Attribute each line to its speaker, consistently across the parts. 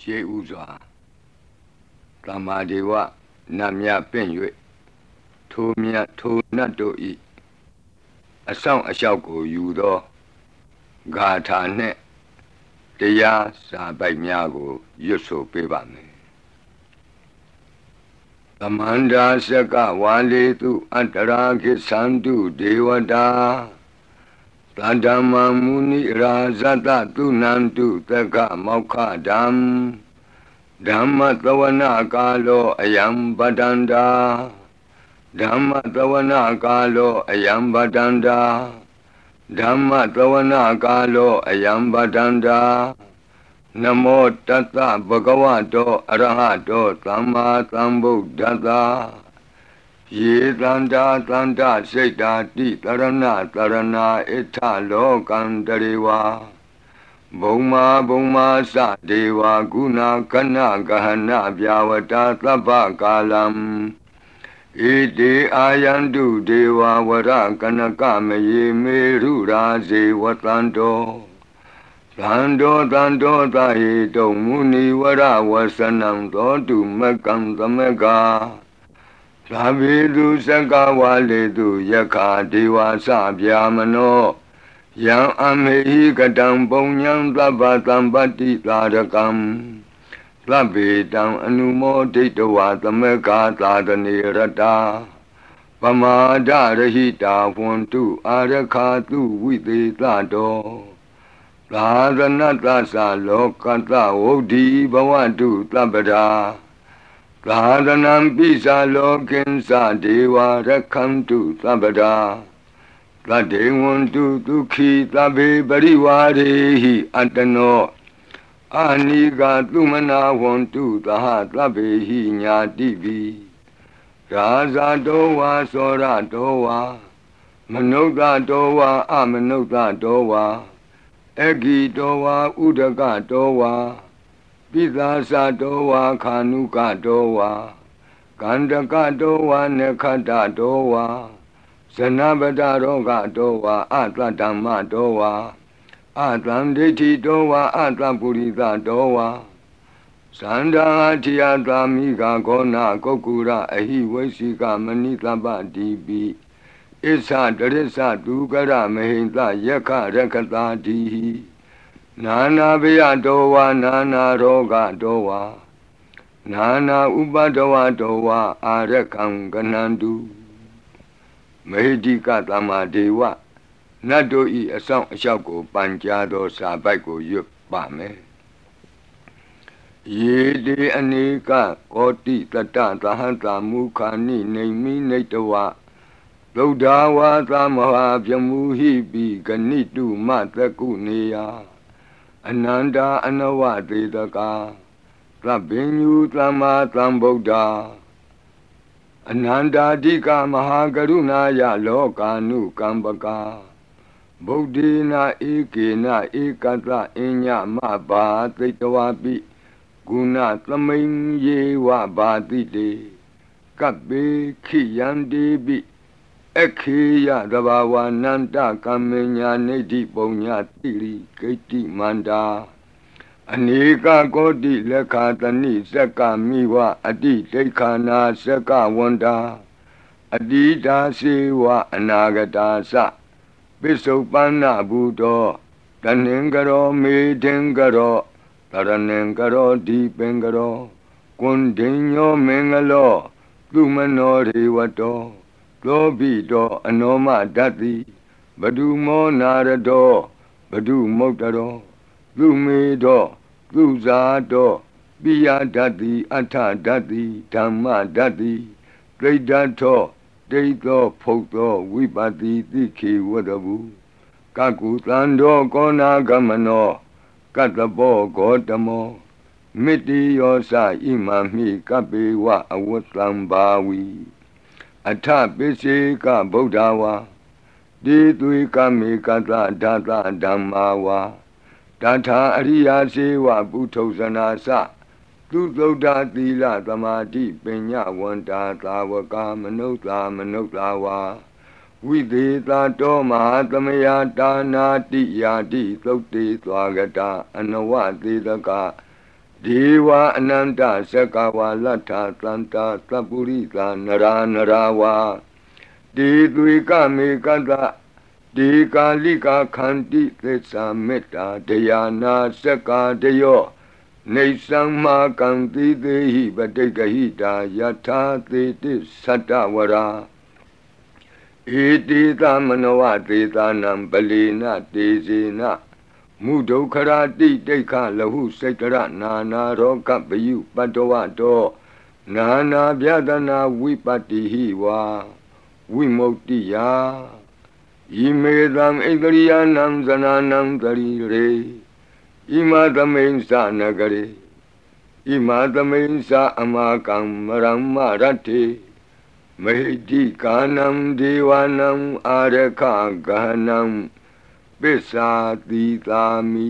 Speaker 1: ရှေးဥစွာသမာဒေဝနတ်မြပင့်၍ထိုမြတ်ထိုနတ်တို့ဤအဆောင်အလျှောက်ကိုယူသောဂါထာနှင့်တရားစာပိုက်များကိုရွတ်ဆိုပေးပါမယ်သမန္တာစကဝါလေတုအတ္တရာခိသန္တုဒေဝတာ သန္ဓမ္မမုနိရာဇတတုနန္တုတက္ကမောက္ခဓမ္မဓမ္မသဝနာကာလောအယံပတန္တာဓမ္မသဝနာကာလောအယံပတန္တာဓမ္မသဝနာကာလောအယံပတန္တာနမောတတ္တဗဂဝတောအရဟတောသမ္မာသမ္ဗုဒ္ဓတ္တ ယေတန္တာတန္တစိတ်တာတိတရဏတရဏဣထလောကံတရေဝါဘုံမာဘုံမာသဒေဝကုဏကနဂဟနပြဝတာသဗ္ဗကာလံဣတိအာယန္တုဒေဝဝရကနကမယေမေရုရာဇေဝတန္တောသန္တောသန္တောသဟိတုံမုနိဝရဝဆနံသောတုမကံသမက သာဘိတုသက္ကဝါလေတုယက္ခာဒေဝသဗျာမနောယံအမေဟိကတံပုံညံသဗ္ဗသံပတ္တိသာရကံသဗ္ဗေတံအနုမောဒိတဝါသမကသာတနေရတာပမာဒရဟိတာဝန္တုအာရခာတုဝိသေသတောသာသနတသလောကတဝုဒ္ဓီဘဝတုတပ္ပဒါ သာသနံပိစာလောကင်္စဒေဝရခန္တုတပ္ပဒါသတ္တေဝန္တုဒုက္ခိသဗ္ဗေပရိဝါရေဟိအတနောအာနိကသုမနာဝန္တုသဟသဗ္ဗေဟိညာတိပိရာဇာတောဝါသောရတောဝါမနုဿတောဝါအမနုဿတောဝါအဂီတောဝါဥဒကတောဝါ ပိသာသတောဝါခာနုကတောဝါကန္တကတောဝါနခတတောဝါဇနပတရောဂတောဝါအတ္တဓမ္မတောဝါအတံဒိဋ္ဌိတောဝါအတ္တပုရိသတောဝါသန္တာတိယသာမိကဂောနာကုတ်ကူရအဟိဝိသိကမဏိတပတိပိဣသတရစ္ဆဒုကရမဟိတယက္ခရကတာတိ နာနာဘယတောဝါနာနာရောဂတောဝါနာနာဥပဒဝတောဝါအာရကံကနန္တုမေဟိကသမ္မာဒေဝနတ်တို့ဤအဆောင်အလျှောက်ကိုပန်ကြားသောစာပိုက်ကိုရွတ်ပါမယ်ယေတိအနေကကောတိတတသဟံတာမုခာနိနေမိနေတဝသုဒ္ဓဝါသမဟာပြမူဟိပိဂဏိတုမတကုနေယ အနန္တာအနဝသေတကာသဗ္ဗညုသမ္မာသမ္ဗုဒ္ဓအနန္တာတိကမဟာကရုဏာယလောကာနုကံပကာဗုဒ္ဓေနာဧကေနဧကတအညမဘာသိတဝပိဂုဏသမိန်ယေဝဘာတိတေကပ္ပေခိယန္တိပိ အခေယသဘာဝနန္တကမ္မညာနေတိပုံညာတိရိဂိတိမန္တာအနေကကောတိလက်ခာတဏိစက္ကမိဝအတိဒိဋ္ဌာနာစက္ကဝန္တာအတိတာစေဝအနာဂတာသပိစုပန္နဘူတောတဏင်္ဂရောမေထင်္ဂရောတရဏင်္ဂရောဒီပင်္ဂရောကွန်ဒိညောမင်္ဂလောသူမနောရေဝတော သောဘိတောအနောမဓတ္တိဘဒုမောနာရတောဘဒုမုတ်တရောသူမေတောသူဇာတောပိယဓတ္တိအထဓတ္တိဓမ္မဓတ္တိဒိဋ္ဌထောဒိဋ္ဌောဖုတ်သောဝိပတိတိခေဝတဘူကကုသံတော်ကောနာဂမနောကတ္တဘောဂောတမောမိတိယောစဣမမိကပေဝအဝတ္တံဘာဝီ အထပိစေကဗုဒ္ဓဝါဒီသွေကမေကတဓာတဓမ္မာဝါတထာအရိယာစေဝပုထုဇနာသသူသုဒ္ဓသီလသမာဓိပညာဝန္တာသာဝကမနုဿာမနုဿာဝါဝိသေသာတောမဟာသမယတာနာတိယာတိသုတ်တေသွားကတာအနဝသေတက ဒေဝအနန္တသက္ကဝါလတ္ထသန္တာသပ္ပုရိသာနရာနရာဝါဒေသွေကမေကတဒေကာလိကာခန္တိသစ္စာမေတ္တာတရားနာစက္ကာတယောနေသံမာကံတိသေးဟိပတိကဟိတာယထာသေတိသတ္တဝရာဧတိသမနဝသေသာနံပလီနတေဇေန မုဒုခရာတိတိခလဟုစိတ်တရနာနာရောကပယုပတ္တဝတောနာနာဗျဒနာဝိပတ္တိဟိဝါဝိမု ക്തി ယာဣမေသံဣန္ဒရိယနံဇနာနံတရိရေဣမသမိန်သနဂရေဣမသမိန်သအမကံမရမရတေမဟိတိကာနံဒေဝနံအာရခဂဟနံ ပစ္စာတိသာမိ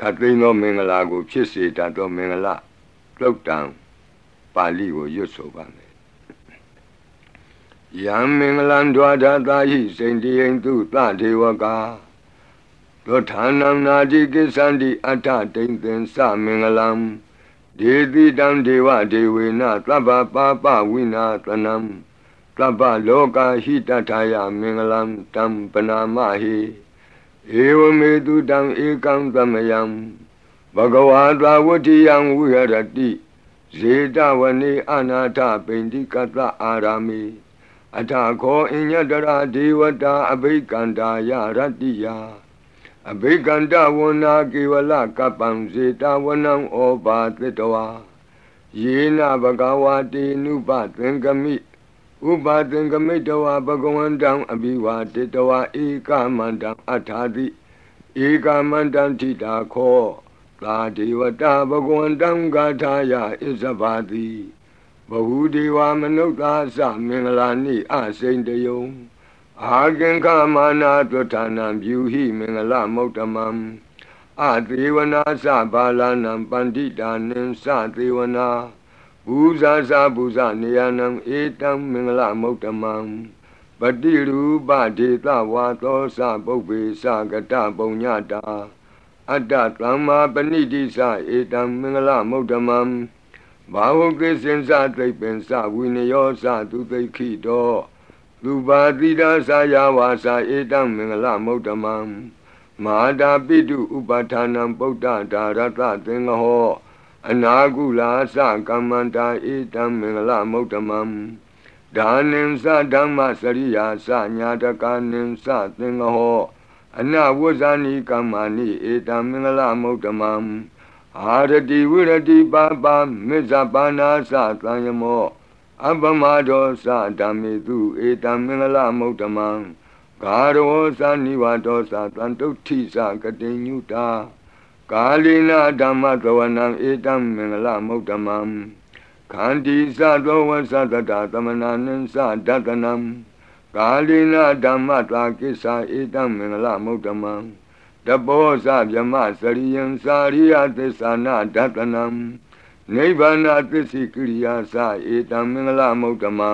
Speaker 1: ခတ်သိမ်းသောမင်္ဂလာကို ဖြစ်စေတတ်သောမင်္ဂလာပြုတ်တံပါဠိကိုရွတ်ဆိုပါမယ်ယံမင်္ဂလံဒွါဒသာဟိစိန်တိယံသူသဒေဝကာသောဌာနံနာတိကိသန္တိအတ္ထတိန်သင်္သမင်္ဂလံဒေတိတံဒေဝဒေဝေနသဗ္ဗပါပဝိနာသနံ သဗ္ဗလောကဟိတထာယမင်္ဂလံတံပနာမဟိဧဝမေတုတံဧကံသမယံဘဂဝါသာဝတိယံဝိဟရတိဇေတဝနေအနာထပိန္တိကတအာရာမိအထာခောအညတရာဒေဝတာအဘိကန္တာယရတ္တိယအဘိကန္တဝနာကေဝလကပ္ပံဇေတဝနံဩဘာသတ္တဝါယေနဘဂဝါတေနုပသင်္ကမိ ဥပါသင်္ကမိတဝါဘဂဝန္တံအဘိဝါတေတဝါဧကမန္တံအထာတိဧကမန္တံထိတာခောသာဒေဝတာဘဂဝန္တံဂါထာယဣဇဘာတိဘဟုဒေဝမနုဿာသမင်္ဂလာနိအစိန်တယုံအာကင်္ခမာနာတွဋ္ဌာနံပြုဟိမင်္ဂလမௌတမံအသေဝနာသဘာလနံပန္တိတာနိသသေဝနာ ဘူဇာဇာဘူဇနေယနံဧတံမင်္ဂလမௌတမံပတိရူပဒေသဝါသောသပုပ္ပေသကတပုံညတာအတ္တသမ္မာပဏိတိသဧတံမင်္ဂလမௌတမံဘာဝကိစင်္စသိပ္ပင်္စဝိနယောသသူသိခိတောလူပါတိတာသာယဝါစာဧတံမင်္ဂလမௌတမံမဟာတာပိတုဥပဌာနံပုဒ္ဒဒါရတသင်္ဃဟော အနာကုလာသကမ္မန္တာဧတံမင်္ဂလမௌတမံဒါနိသဓမ္မစရိယာသညာတကာနိသသင်္ဃဟောအနဝဇာနိကမ္မာနိဧတံမင်္ဂလမௌတမံအာရတိဝိရတိပါပါမေဇပါနာသသံယမောအပမဒောသဓမ္မေတုဧတံမင်္ဂလမௌတမံဂါရောသနိဝတောသတံတုဋ္ဌိသကတိညုတာ ကာလိနာဓမ္မသဝနံဧတံမင်္ဂလမௌတမံခန္တီသသောဝသတတသမနာနိသဒတနံကာလိနာဓမ္မတာကိစ္ဆာဧတံမင်္ဂလမௌတမံတဘောဇဗြမစရိယံစာရိယသစ္ဆာနာဒတနံနိဗ္ဗာနသစ္စိကိရိယာသဧတံမင်္ဂလမௌတမံ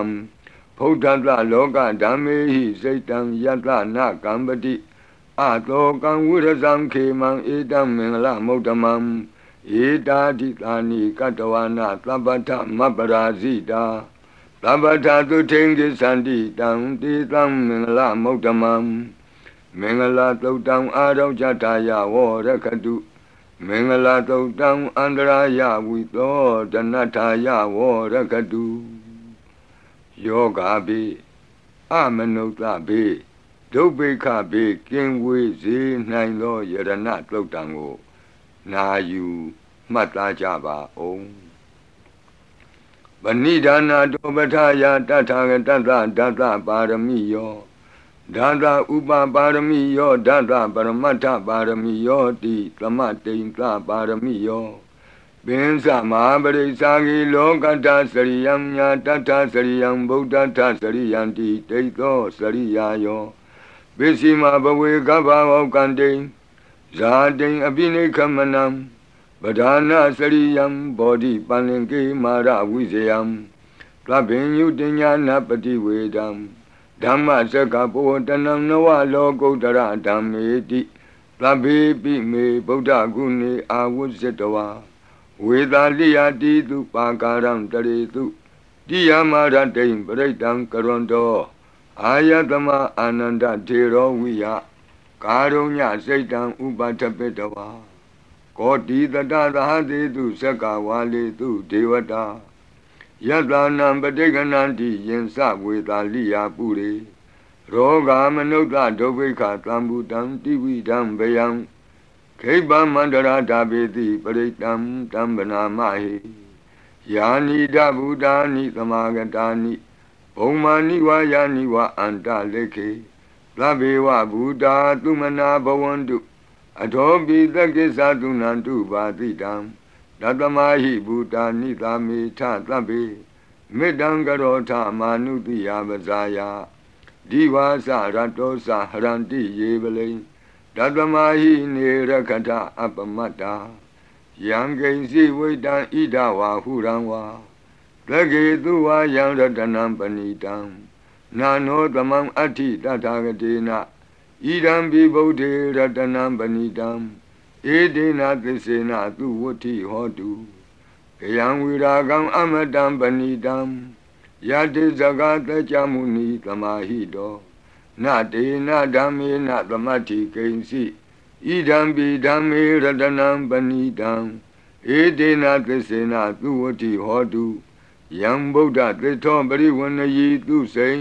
Speaker 1: ဖုဒ္ဓတလောကဓမ္မေဟိစိတ်တံယတနာကံပတိ အတောကံဝိရဇံခေမံဧတံမင်္ဂလမௌတမံဧတာတိတာနိကတဝနာသဗ္ဗထမပရာဇိတာသဗ္ဗထသုထိန်ကိသန္တိတံတေတံမင်္ဂလမௌတမံမင်္ဂလာသုတ်တံအာရုံကြတာယဝရခတုမင်္ဂလာသုတ်တံအန္တရာယဝိသောတဏ္ဍာယဝရခတုယောဂါပိအမနုဿပိ ဒုဗ္ဗေခပိကင်ဝေစေနိုင်သောယရဏသုတ်တံကိုနာယူမှတ်သားကြပါအောင်ဗဏိဒါနာတောပဋ္ဌာယတထာဂတတဒတပါရမိယောဒါသဥပပါရမီယောဒါသပရမတ္ထပါရမီယောတိသမတိန်သပါရမီယောပင်စမဟာပရိစ္ဆာဂီလောကတ္တစရိယံညာတတ္ထစရိယံဗုဒ္ဓထစရိယံတိတိသောစရိယာယော ပစ္စည်းမဘဝေကဗ္ဗဝကံတိဇာတိအပိနိခမနံပဓာနာစရိယံဘောဓိပန္လင်ကေမာရဝိဇယံသဗ္ဗညုတညာနပတိဝေဒံဓမ္မစကဘောတနံနဝလောကုတ္တရဓမ္မေတိသဗ္ဗေပိမေဗုဒ္ဓဂုဏေအာဝုဇ္ဇတဝါဝေသာလိယတိတုပါကာရံတရေတုတိယမရတိံပရိတံကရွန်တော အာယတမအာနန္ဒထေရောဝိယကာရုညစိတ်တံဥပထပိတဝါကောတိတတသဟတိတုသက္ကဝါလေတုဒေဝတာယတနံပဋိကဏန္တိယင်စဝေသာလိယပုရိရောဂာမနုဿဒုဗ္ဗိခသံဘူတံတိဝိတံဘယံခိဗ္ဗမန္တရာတာပေတိပရိတံတံဗနာမဟိယာနိဒဗုဒ္ဓာနိသမာဂတာနိ ဘုံမာနိဝါယာနိဝအန္တလေခေသဗ္ဗေဝဗုဒ္ဓာသုမနာဘဝန္တုအထောပိသကိသသုနန္တုပါတိတံတတမဟိဗုဒ္ဓာနိသာမေထသဗ္ဗေမေတ္တံကရောထမာနုတိယပဇာယဒီဝါစရတောစဟရန္တိယေပလိတတမဟိနေရခထအပမတ္တာယံကိဉ္စီဝိတံဣဒဝါဟုရံဝါ သကေသူဝါယံရတနံပဏိတံနာနောသမံအဋ္ဌိတထာဂတေနဣဒံဘိဗုဒ္ဓေရတနံပဏိတံဧဒေနသစ္စေနသူဝဋ္ဌိဟောတုကယံဝိရာကံအမတံပဏိတံယတိဇဂတကြမုနိသမာဟိတောနတေနဓမ္မေနသမတ္ထိကိဉ္စီဣဒံပိဓမ္မေရတနံပဏိတံဧတေနသစ္စေနသူဝတိဟောတု ယံဗုဒ္ဓသစ္ထောပရိဝဏယီသူစိံ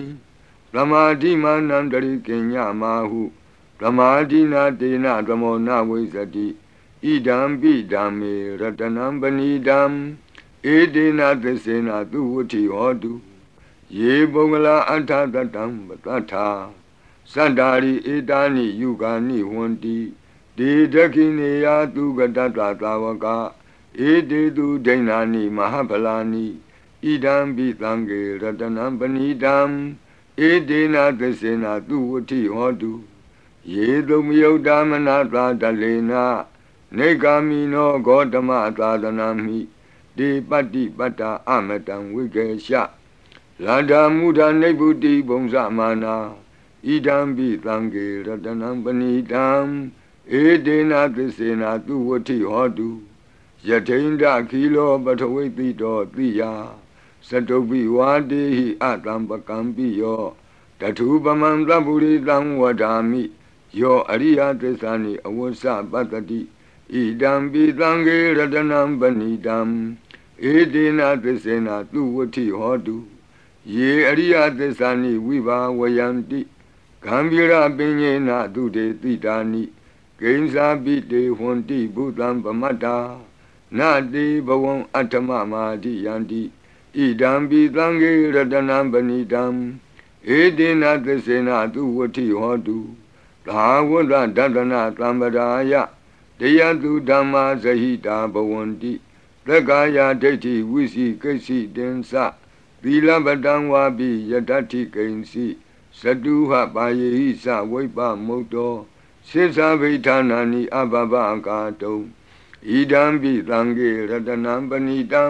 Speaker 1: သမာဓိမာနံတရိကိညမာဟုသမာဓိနာတေနသမောနဝိသတိဣဒံပိဓမ္မေရတနံပဏိတံဧတေနသစ္စေနသူဝတိဟောတုယေပုဂ္ဂလာအထတတံပတ္ထာစန္တာရိဧတာနိယုဂာနိဝန္တိဒေဒခိနေယသူကတတသာဝကဧတေသူဒိဏာနိမဟာဗလာနိ ဣဒံပိသံဃေရတနံပဏိတံဧတေနသစ္စေနသူဝတိဟောတုယေတုမယုတ်တမနာသာတလေနာနေဂာမိနောဂေါတမသာသနာမိဒေပတ္တိပတ္တာအမတံဝိကေရှလန္ဒာမုဒနိဗ္ဗုတိဘုံဇမာနာဣဒံပိသံဃေရတနံပဏိတံဧတေနသစ္စေနာသူဝတိဟောတုယထိန္ဒခိလောပထဝိတိတောတိယ သတုပိဝါတေဟိအတံပကံပိယောတထုပမံသဗ္ဗုရိတံဝဒာမိယောအရိယသစ္စာနိအဝဆပတ္တိဣဒံပိသံဃေရတနံပဏိတံဧတေနသစ္စေနာသူဝတိဟောတုယေအရိယသစ္စာနိဝိဘာဝယံတိဂံဗီရပင်ညေနသူတေတိတာနိဂိဉ္စာပိတေဟွန်တိဘုသံပမတ္တာနတိဘဝံအတ္တမမာတိယန္တိ ဣဒံပိသံဃေရတနံပဏိတံဧတေနသစ္စေနသူဝတိဟောတုသာဝတ္တဒတနာသံပဒါယတရားသူဓမ္မာဇဟိတာဘဝန္တိသက္ကာယဒိဋ္ဌိဝိစီကိစီတင်္စသီလပတံဝါပိယတ္တိကိဉ္စီသတုဟပါယေဟိသဝိပမုတ်တောစိသဗိဌာနာနိအဘဘကာတုံဣဒံပိသံဃေရတနံပဏိတံ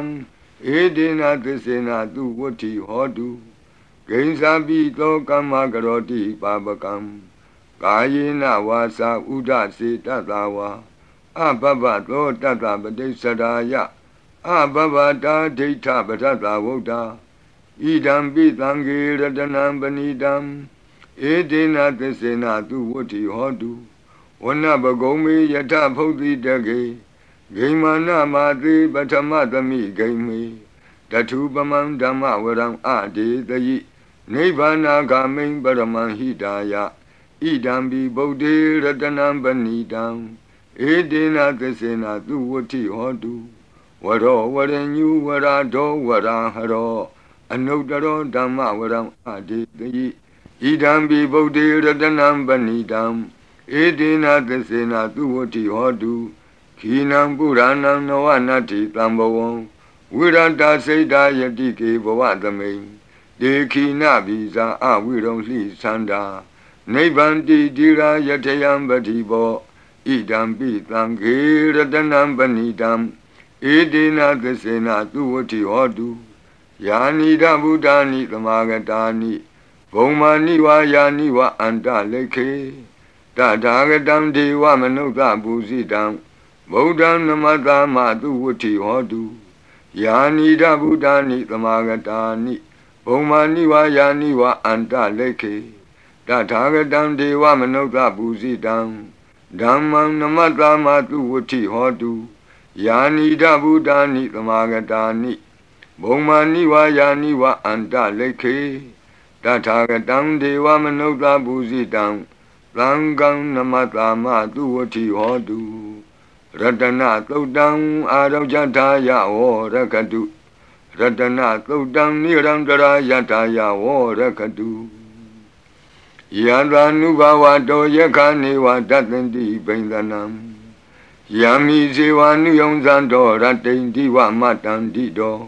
Speaker 1: ဧဒေနသစ္စေနသူဝဋ္ဌိဟောတုဂိဉ္စာပိသောကမ္မကရောတိပါပကံကာယေနဝါစာဥဒစေတတဝါအဘဘသောတတပတိစ္ဆရာယအဘဘတာဒိဋ္ဌပထတဝုဒ္ဓဣဒံပိသံဃေရတနံပဏိတံဧဒေနသစ္စေနသူဝဋ္ဌိဟောတုဝနပကုံမေယထဖုတ်တိတကေ ဂိမာနမာတိပထမသမိဂိမေတထုပမံဓမ္မဝရံအဒေတယိနိဗ္ဗာနာဂမိံပရမံဟိတာယဣဒံဘိဗုဒ္ဓေရတနံပဏိတံဧဒေနသစ္စေနသူဝဋ္ဌိဟောတုဝရောဝရညုဝရာဒောဝရာဟရောအနုတ္တရောဓမ္မဝရံအဒေတိဣဒံဘိဗုဒ္ဓေရတနံပဏိတံဧတေနသစ္စေနသူဝတိဟောတု ခိနံပုရဏံနဝနတ္တိတံဘဝံဝိရတစိတ်တာယတိကေဘဝသမိန်ဒေခိနဘိဇာအဝိရုံလှိသန္တာနိဗ္ဗန္တိတိရာယထယံပတိဘောဣဒံပိသံဃေရတနံပဏိတံဧတေနသစ္စေနသူဝတိဟောတုယာနိဒဗုဒ္ဓာနိသမာဂတာနိဘုံမာနိဝါယာနိဝအန္တလိခေတတထာဂတံဒေဝမနုဿပူဇိတံ ဗုဒ္ဓံနမတမသူဝတိဟောတုယာနိဒဗုဒ္ဓာနိသမာဂတာနိဘုံမာနိဝါယာနိဝါအန္တလိခေတထာဂတံဒေဝမနုဿပူဇိတံဓမ္မံနမတမသူဝတိဟောတုယာနိဒဗုဒ္ဓာနိသမာဂတာနိဘုံမာနိဝါယာနိဝါအန္တလိခေတထာဂတံဒေဝမနုဿပူဇိတံသံဃံနမတမသူဝတိဟောတု ရတနာသုတ်တံအာရောဇထာယဝရကတုရတနာသုတ်တံနိရံတရာယထာယဝရကတုယံသာနုဘဝတောယခာနေဝတတန္တိဘိန္ဒနံယံမိဇေဝနုယုံဇံတော်ရတိန်ဒီဝမတန္တိတော်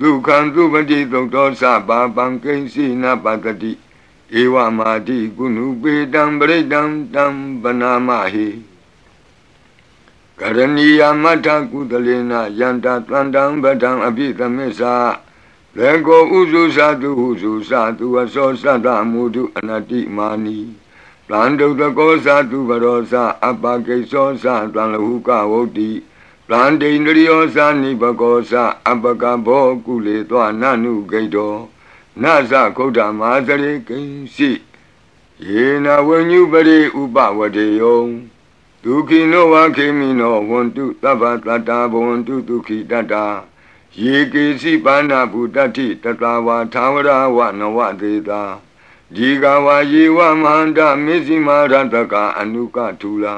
Speaker 1: ဒုက္ခံသူပတိသုတ်တော်စပါပံကိဉ္စီနပတတိဧဝမာတိကုဏုပေတံပရိတံတံပနာမဟိ ကရဏီယမထကုသလေနယန္တတန္တံပဒံအပိသမစ္စာလေကိုဥစုသတုဟုစုသတုအသောသတ္တမုဒုအနတိမာနီတန်တုတကောသတုဘရောသအပကိသောသတံလဟုကဝုတ်တိတန်ဒိန္ဒရိယောသနိဘကောသအပကဘောကုလေသောနနုဂိတောနသခုဒ္ဓမာသရေကိဉ္စီယေနဝဉ္ညုပရိဥပဝတေယော ဒုခိနောဝခေမိနောဝန္တုသဗ္ဗတတ္တာဘဝန္တုဒုခိတတ္တာယေကေစီပါဏဗုတ္တိတတဝါသာဝရဝနဝသေတာဒီကဝါယေဝမဟန္တမေဇိမာရတကအနုကထူလာ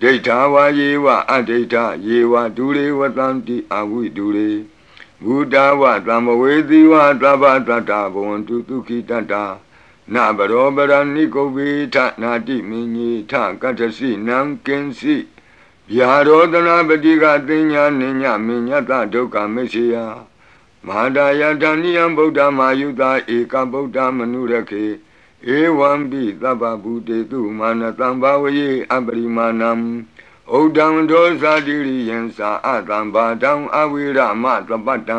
Speaker 1: ဒိဋ္ဌာဝါယေဝအဒိဋ္ဌယေဝဒုရေဝတံတိအဝိဒုရေဘုဒ္ဓဝသံမဝေသီဝသဗ္ဗတတ္တာဘဝန္တုဒုခိတတ္တာ နဘရောပရဏိကုဗေထနာတိမင်းကြီးထကတ္တစီနံကင်စီဗျာရောတနာပတိကတင်ညာနိညာမညတဒုက္ခမရှိယမဟာဒယတဏိယံဗုဒ္ဓမာယုတာဧကဗုဒ္ဓမနုရခေဧဝံပိသဗ္ဗဗုတေတုမာနတံဘာဝယေအပရိမာဏံဩဒံဒောဇာတိရိယံသာအတံဘာတံအဝိရမသပတံ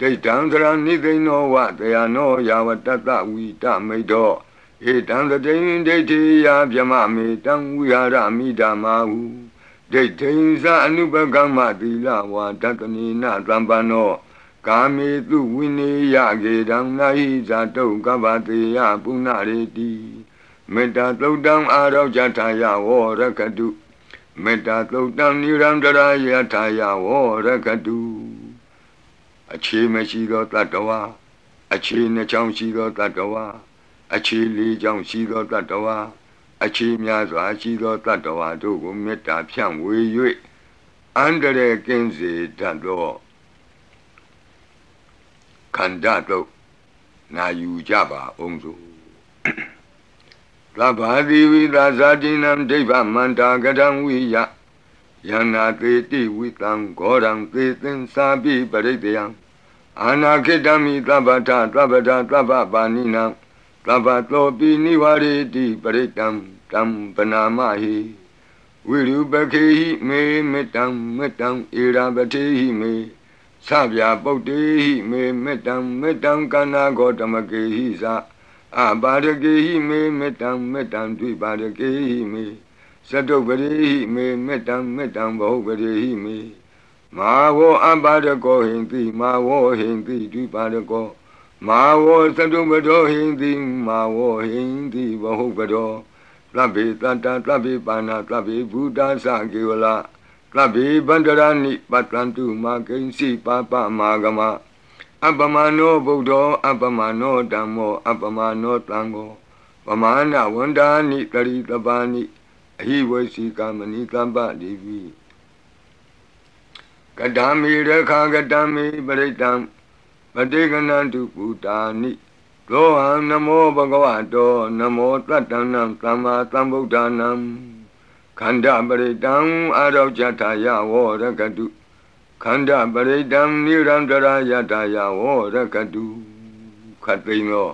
Speaker 1: ဒိဋ္ဌံသရဏိသိဏောဝတယနောယာဝတတဝိတမိတ်တော်ဧတံတတိန်ဒိဋ္ဌိယဗျမမေတံဝိဟာရမိဓမ္မာဟုဒိဋ္ဌိံသအနုပကမ္မသီလဝါတတနိနသံပန္နောကာမေတုဝိနေယကေတံနာဟိဇာတုကဗ္ဗတေယပုဏ္ဏရေတိမေတ္တာသုတ်တံအာရောဇထာယဝရကတုမေတ္တာသုတ်တံနိရန္တရာယထာယဝရကတု အခြေမရှိသောတတ္တဝါအခြေနှချောင်းရှိသောတတ္တဝါအခြေလေးချောင်းရှိသောတတ္တဝါအခြေများစွာရှိသောတတ္တဝါတို့ကိုမေတ္တာဖြန့်ဝေ၍အန္တရာယ်ကင်းစေတတ်သောခန္ဓာတို့နာယူကြပါအောင်စို့သဗ္ဗာတိဝိသာဇာတိနံဒိဗ္ဗမန္တာကတံဝိယယန္နာသေတိဝိတံဂောရံသေသင်္စာပိပရိတယံ အာနာခိတမိသဗ္ဗထသဗ္ဗတာသဗ္ဗပါဏိနံသဗ္ဗတောပိနိဝရေတိပရိတံတံပနာမဟိဝိရုပခေဟိမေမေတံမေတံဧရာပတိဟိမေသဗျာပုတ်တေဟိမေမေတံမေတံကန္နာဂောတမကေဟိသာအပါရကေဟိမေမေတံမေတံဒွိပါရကေဟိမေသတုပရိဟိမေမေတံမေတံဘဟုပရိဟိမေ မာဝောအပါရကောဟိန္တိမာဝောဟိန္တိဒွိပါရကောမာဝောသတုပတောဟိန္တိမာဝောဟိန္တိဘဟုပတောသဗ္ဗေတတ္တသဗ္ဗေပါဏသဗ္ဗေဘုဒ္ဓသကေဝလာသဗ္ဗေဗန္ဒရာနိပတ္တန္တုမာကိဉ္စီပါပမာဂမအပမနောဗုဒ္ဓောအပမနောဓမ္မောအပမနောတံဃောပမာဏဝန္ဒာနိတရိတပါနိအဟိဝစီကမဏိတမ္ပတိဝိ ကတံမေရခာကတံမေပရိတံပတိကနန္တုပုတာနိသောဟံနမောဘဂဝတောနမောတတ္တနံသမ္မာသမ္ဗုဒ္ဓနံခန္ဓာပရိတံအာရောဇထာယဝရကတုခန္ဓာပရိတံနိရန္တရာယတာယဝရကတုခတ်သိမ်းသော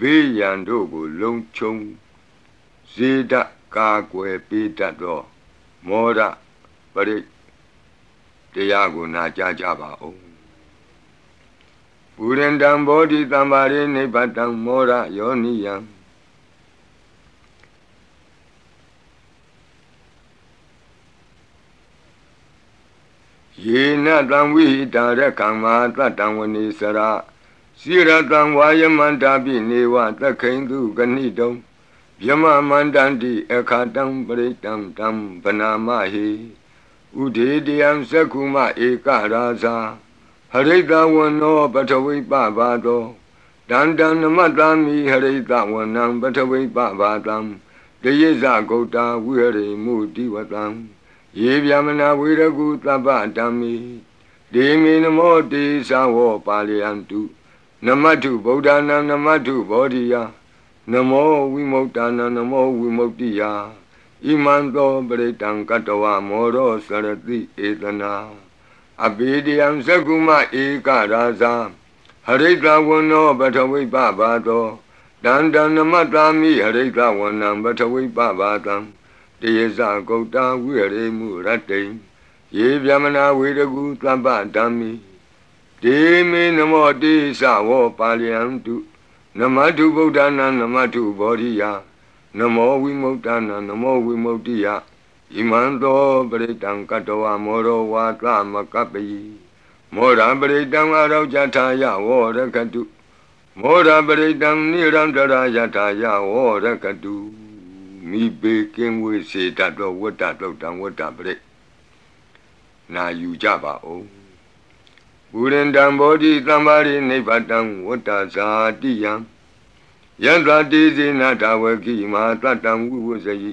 Speaker 1: ဘေးရန်တို့ကိုလုံခြုံဇေဒကာကွယ်ပေးတတ်သောမောရပရိ တရားကိုနာကြားကြပါဦးပုရိန္တံဘောဓိတံပါရိနိဗ္ဗတံမောရယောနိယံယေနတံဝိဟိတာရကံမာတတံဝနေစရာစိရတံဝါယမန္တာပိနေဝသခိန်သူကဏိတုံယမမန္တန္တိအခါတံပရိတံတံဗနာမဟိ ဥဒေတယံသက္ခုမဧကရာဇာဟရိတဝနောပထဝိပဘာသောတန္တံနမတ္တမိဟရိတဝနံပထဝိပဘာတံတယေဇဂௌတာဝိဟရိမုတိဝတံယေဗျမနာဝေရကုသဗ္ဗတံမိဒေမေနမောတေသဝောပါလယံတုနမတုဗုဒ္ဓနာနမတုဘောဓိယနမောဝိမု ക്ത နာနမောဝိမု ക്തി ယ ဣမံသောပရိတံကတဝမောရောစရတိဧတနာအဘိဒယံသကုမဧကရာဇာဟရိတဝနောပထဝိပဘာသောတန္တနမတ္တာမိဟရိတဝနံပထဝိပဘာတံတယေဇဂௌတဝိရေမှုရတ္တိယေဗျမနာဝေရကုသဗ္ဗဓမ္မိဒေမေနမောတိသဝောပါလယံတုနမတုဗုဒ္ဓနာနမတုဘောဓိယ နမောဝိမု ക്ത နာနမောဝိမု ക്തി ယဣမံသောပရိတံကတဝမောရောဝါသမကပ္ပိမောရပရိတံအရောကြထာယဝောရကတုမောရပရိတံနိရန္တရာယထာယဝောရကတုမိပေကင်းဝေစေတတ်သောဝတ္တတုတ်တံဝတ္တပရိနာယူကြပါဦးဘူရင်တံဘောဓိတံပါရိနိဗ္ဗတံဝတ္တဇာတိယံ ယန္တတိစေနတဝကိမာတတံဝိဝဇယိ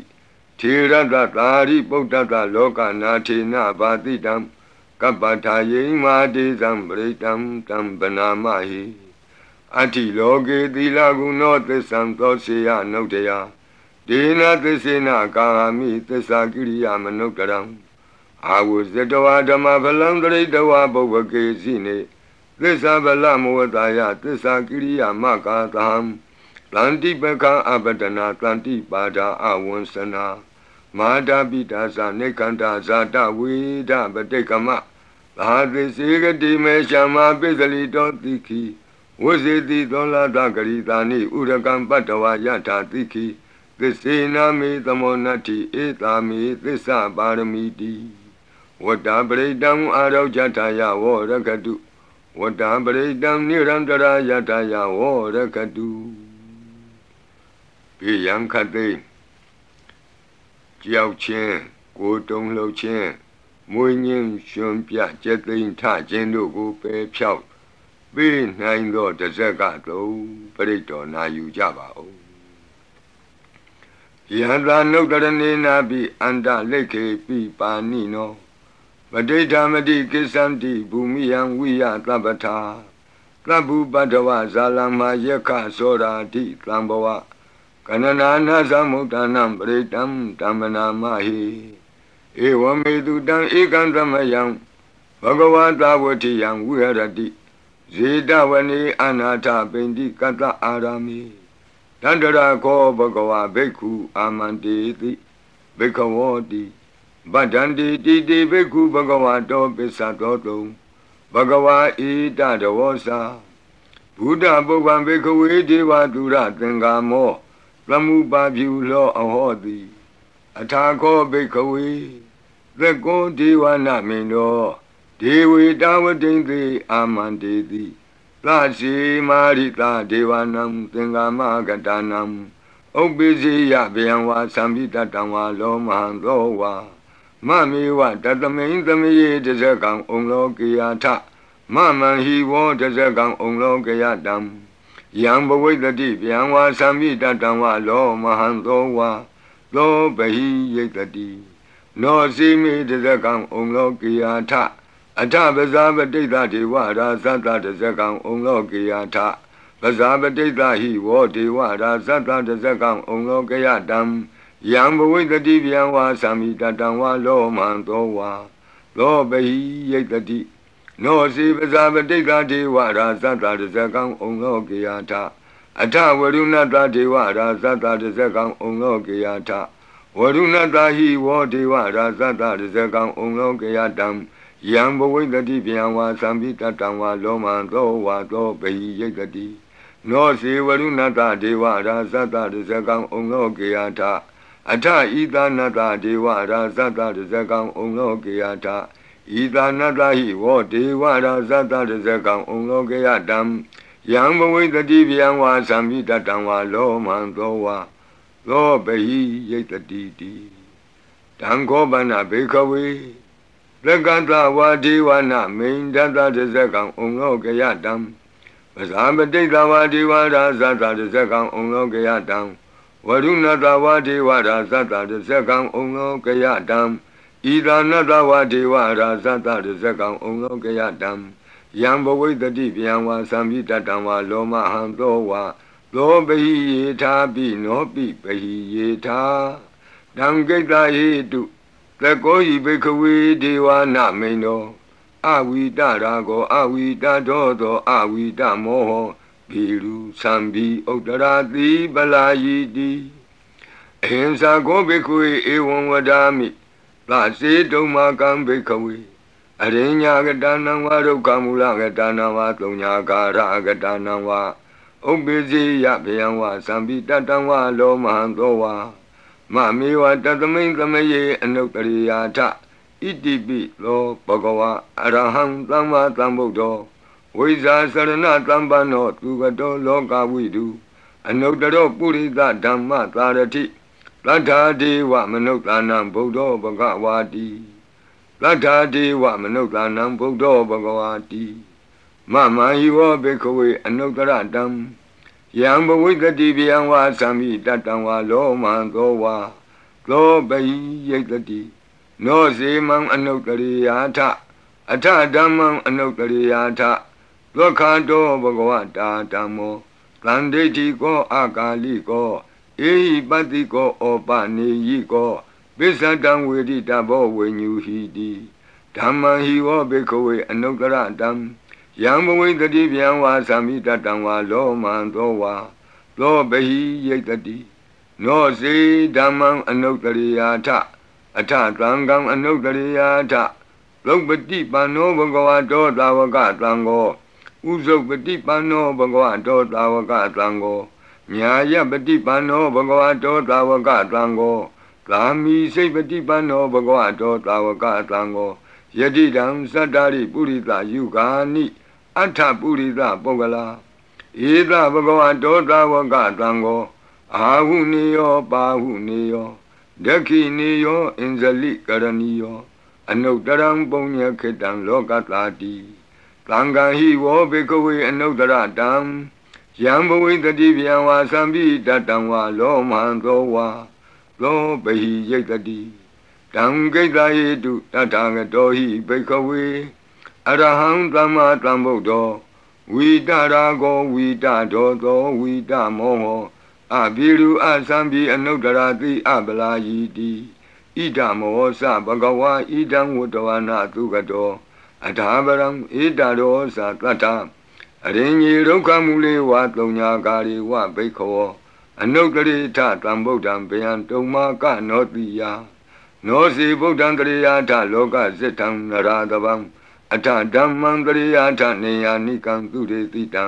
Speaker 1: ထေရတသာရိပုတ္တတလောကနာထေနဘာတိတံကပ္ပထာယိမာတိသံပရိတံတံဗနာမဟိအတ္တိလောကေသီလကုနောသစ္ဆံသောစေယနုတ္တယဒေနသစ္စေနကာမိသစ္စာကိရိယာမနုတရံအာဝဇတဝဓမ္မဖလံတရိတဝဘုဗ္ဗကေစီနေသစ္စာဗလမဝတယသစ္စာကိရိယာမကာသံ တန္တိပကံအပဒနာတန္တိပါဒာအဝံစနာမာတာပိတာသနေကန္တာဇာတဝေဒပတိကမသာသစေကတိမေရှမပိစလိတောတိခိဝဇေတိသောလာတဂရိတာနိဥရကံပတ္တဝယထာတိခိသစ္စေနာမေသမောနတ္တိဧတာမေသစ္စာပါရမီတိဝတ္တပရိတံအာရောကြထာယဝရကတုဝတ္တပရိတံနိရန္တရာယထာယဝရကတု ပိယံခတိကြောက်ခြင်းကိုတုံလှုပ်ခြင်းမွေးငင်းရှင်ပြကျက်သိမ်းထခြင်းတို့ကိုပယ်ဖြောက်ပေးနိုင်သောတဇက်ကသုံးပရိတော်နာယူကြပါဦးယန္တာနုတရဏေနာပိအန္တလိခေပိပါဏိနောပဋိဌာမတိကိစ္ဆန္တိဘူမိယံဝိယသဗ္ဗထာသဗ္ဗုပတ္တဝဇာလမယက္ခသောရာတိသံဘဝ ကနနာနာသမုဒ္ဒနာပရိတံတမ္မနာမဟိဧဝမေတုတံဧကံသမယံဘဂဝတာဝတိယံဝိဟရတိဇေတဝနေအနာထပိန္တိကတ္တအာရမိတန္တရာခောဘဂဝဘိက္ခုအာမန္တေတိဘိက္ခဝောတိဗဒ္ဒန္တိတိတိဘိက္ခုဘဂဝတောပစ္စတောတုံဘဂဝါဣတတဝောစာဘုဒ္ဓပုဗ္ဗံဘိက္ခဝေဒေဝတုရသင်္ကာမော သမုပါပြုလောအဟောတိအထာခောဘိက္ခဝေသက္ကောဒေဝနာမင်းတော်ဒေဝေတာဝတိန်သေအာမန္တေတိသရှိမာရိတာဒေဝနံသင်္ကာမကတနံဥပ္ပိစီယဗျံဝါသံပိတတံဝါလောမဟံသောဝါမမေဝတတမိန်သမယေတဇကံဩလောကေယထမမံဟိဝောတဇကံဩလောကေယတံ ယံဘဝိတတိဗျံဝါသံမိတတံဝါလောမဟံသောဝါသောပဟိယိတတိနောစီမိတဇကံဩလောကေယထအထပဇာပတိတဒေဝရာသတ္တတဇကံဩလောကေယထပဇာပတိတဟိဝောဒေဝရာသတ္တတဇကံဩလောကေယတံယံဘဝိတတိဗျံဝါသံမိတတံဝါလောမံသောဝါလောပဟိယိတတိ နောစီပဇာပတိကဒေဝရာသတ္တတဇကံဩလောကေယထအထဝရုဏတဒေဝရာသတ္တတဇကံဩလောကေယထဝရုဏတဟိဝောဒေဝရာသတ္တတဇကံဩလောကေယတံယံဘဝိတတိဗျံဝါသံပိတတံဝါလောမံသောဝါသောပဟိယိတတိနောစီဝရုဏတဒေဝရာသတ္တတဇကံဩလောကေယထအထဤသနတဒေဝရာသတ္တတဇကံဩလောကေယထဣ ဤသာနတဟိဝောဒေဝရာဇတတဇကံဩလောကယတံယံဘဝိတတိဗျံဝါသံမိတတံဝါလောမံသောဝါသောပဟိယိတတိတိတံခောပနဘေခဝေလကတဝါဒေဝနာမိန်တတတဇကံဩလောကယတံပဇာပတိတဝါဒေဝရာဇတတဇကံဩလောကယတံဝရုဏတဝါဒေဝရာဇတတဇကံဩလောကယတံ ဤသာနတဝဒေဝရာဇတရဇကံဩလောကယတံယံဘဝိတတိဗျံဝါသံပိတတံဝါလောမဟံသောဝါသောပဟိယေထာပိနောပိပဟိယေထာတံကိတ္တဟိတုသကောဤဘိခဝေဒေဝနာမိန်တော်အဝိတရာကောအဝိတတော်သောအဝိတမောဟဘီလူသံဘီဥတ္တရာတိပလာယီတိအဟိံစာကောဘိခဝေဧဝံဝဒာမိ သစေတုံမာကံဘိခဝေအရိညာကတနံဝါဒုက္ခမူလကတနံဝါသုံးညာကာရကတနံဝါဥပ္ပိစီယဗယံဝါသံပိတတံဝါလောမဟံသောဝါမမေဝတသမိန်သမယေအနုတ္တရိယာထဣတိပိလောဘဂဝါအရဟံသမ္မာသမ္ဗုဒ္ဓောဝိဇာစရဏတမ္ပန္နောသူကတောလောကဝိတုအနုတ္တရောပုရိသဓမ္မသာရတိ သတ္ထာဒေဝမနုဿာနံဗုဒ္ဓဘဂဝါတိသတ္ထာဒေဝမနုဿာနံဗုဒ္ဓဘဂဝါတိမမဟိဝဘေခဝေအနုတ္တရတံယံဘဝိတတိဗျံဝါသံမိတတံဝါလောမံသောဝါသောပိယိတတိနောစေမံအနုတ္တရိယာထအထဓမ္မံအနုတ္တရိယာထသောခန္တောဘဂဝတာဓမ္မောသန္တိတိကောအာကာလိကော အေဟိပတ္တိကောဩပနေယိကောပိစ္ဆတံဝေတိတဘောဝိညူဟိတိဓမ္မံဟိဝဘေခဝေအနုတ္တရတံယံဘဝိတတိဗျံဝါသမိတတံဝါလောမံသောဝါသောဘဟိယိတတိနောစေဓမ္မံအနုတ္တရိယာထအထသံဃံအနုတ္တရိယာထလုပတိပန္နောဘဂဝတောသာဝကသံဃောဥဇုပတိပန္နောဘဂဝတောသာဝကသံဃော ညာယပฏิပန္နောဘဂဝတောသာဝကသံဃောသာမိစိတ်ပฏิပန္နောဘဂဝတောသာဝကသံဃောယတိတံသတ္တာရိပုရိသယုဂာနိအထပုရိသပုဂ္ဂလာဧသဘဂဝတောသာဝကသံဃောအာဟုနေယောပါဟုနေယောဒက္ခိနေယောအင်ဇလိကရဏီယောအနုတ္တရံပုညခေတံလောကတာတိသံဃာဟိဝောဘေကဝေအနုတ္တရတံ ယံဘဝိတတိဗျံဝါသံပိတတံဝါလောမံသောဝါသောပဟိယိတတိတံဂိတယေတုတထာဂတောဟိဘိခဝေအရဟံသမ္မာသမ္ဗုဒ္ဓောဝိတရာကောဝိတဒောသောဝိတမောဟောအဘိရုအသံပိအနုတ္တရာတိအပလာယီတိဣဒမောသဘဂဝါဣဒံဝတ္တဝနာသုကတောအထာပရံဣဒရောသတတ္တ အရင်ကြီးဒုက္ခမူလေးဝါတုံညာကာရီဝဘိခောအနုတ္တရိထတံဗုဒ္ဓံဗျံတုံမာကနောတိယနောစီဗုဒ္ဓံတရိယာထလောကစိတံနရာတဗံအထဓမ္မံတရိယာထနေယာနိကံသူရေတိတံ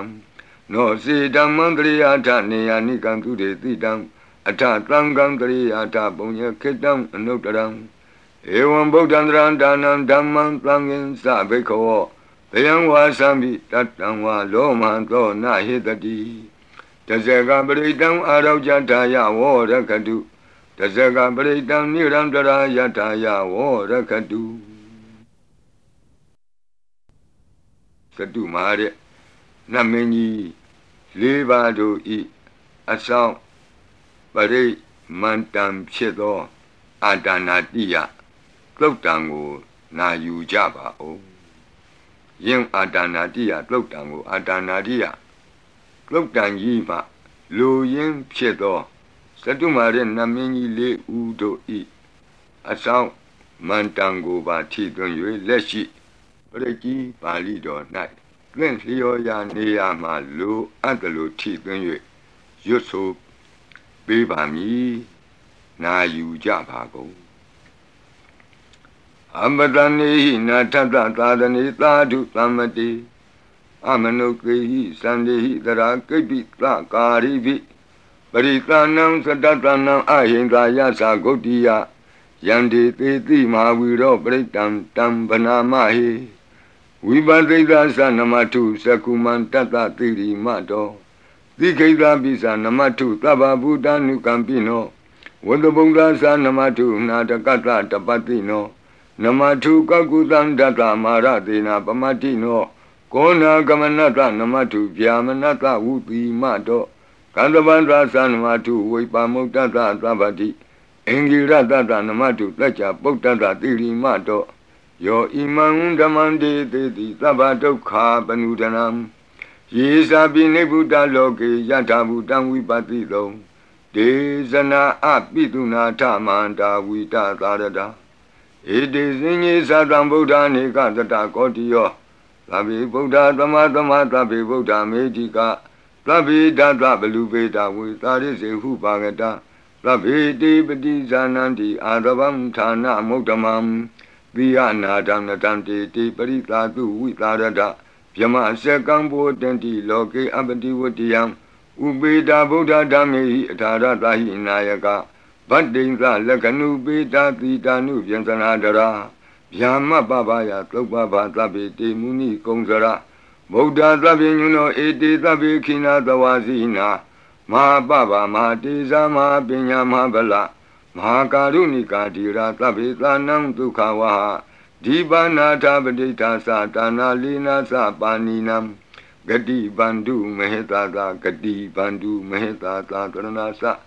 Speaker 1: နောစီဓမ္မံတရိယာထနေယာနိကံသူရေတိတံအထသံဃံတရိယာထပုံညခေတံအနုတ္တရံဧဝံဗုဒ္ဓံတရံဒါနံဓမ္မံသံဃင်္စဘိခော ဘယံဝါသံမိတတံဝါလောမံသောနဟိတတိတဇကပရိတံအာရောကြတာယဝောရခတုတဇကပရိတံနိရံတရာယတာယဝောရခတုသတုမာတဲ့နမင်းကြီးလေးပါးတို့ဤအဆောင်ပရိမန္တံဖြစ်သောအာတာနာတိယသုတ်တံကိုနာယူကြပါဦး ယင်အာတာနာတိယသုတ်တံကိုအာတာနာတိယသုတ်တံကြီးမှလူရင်းဖြစ်သောသတုမာရဲ့နမင်းကြီးလေးဦးတို့ဤအဆောင်မန္တံကိုပါထီသွင်း၍လက်ရှိပရိကြီးပါဠိတော်၌သင်လျော်ရာနေရာမှာလူအပ်တယ်လို့ထီသွင်း၍ရွတ်ဆိုပေးပါမည်နာယူကြပါကုန် အမတနေဟိနာထတသာသနေသာဓုသမ္မတိအမနုကေဟိသန္တိဟိတရာကိပိသကာရိပိပရိသနံသတ္တနံအဟိန္ဒာယသဂုတ်တိယယန္တိသေတိမဟာဝီရောပရိတံတံဗနာမဟိဝိပသိသသနမထုသကုမံတတ္တတိရိမတောသိခိတပိသနမထုသဗ္ဗဗုဒ္ဓ ानु ကံပိနောဝတ္တဗုဒ္ဓသနမထုနာတကတ္တတပတိနော နမထုကကုသံတတ္တမာရတေနာပမတိနောကောနာကမနတနမထုဗျာမနတဝုတိမတောကန္တဗန္တသနမထုဝိပါမုတ်တတ္တသဗ္ဗတိအင်္ဂိရတတနမတုတัจจပုတ္တတတိရိမတောယောဣမံဓမ္မံတေတိတိသဗ္ဗဒုက္ခပနုဒနံယေသာပိနိဗ္ဗုတလောကေယထာဘူတံဝိပတိသုံဒေဇနာအပိတုနာထမန္တာဝိတသာရတာ ဧတေစဉ္ညေသတံဗုဒ္ဓနေကတတကောတိယောသဗ္ဗေဗုဒ္ဓသမသမသဗ္ဗေဗုဒ္ဓမေတိကသဗ္ဗေဓတဗလူပေတာဝေသာရိစေဟုပါကတာသဗ္ဗေတိပတိဇာနန္တိအာရဗံဌာနမုဒ္ဓမံသီယနာဒံနတံတေတိပရိသာတုဝိသာရတဗျမစကံဘောတန္တိလောကေအပတိဝတ္တယံဥပေတာဗုဒ္ဓဓမ္မေဟိအထာရတဟိနာယက ဗတ္တိံသလက္ခဏုပေတာတိတာနုပြန်သနာတရာဗျာမပပယသုပ္ပဘာသဗ္ဗေတေမုနိကုံစရဗုဒ္ဓသဗ္ဗညုနောဧတေသဗ္ဗေခိနာသဝါစီနာမဟာပပမဟာတေဇာမဟာပညာမဟာဗလမဟာကာရုဏိကာတိရာသဗ္ဗေသာနံဒုက္ခဝဟဒီပါဏာထပဋိဌာသတာနာလီနာသပါဏိနံဂတိဗန္ဓုမဟေတာသာဂတိဗန္ဓုမဟေတာသာကရဏသ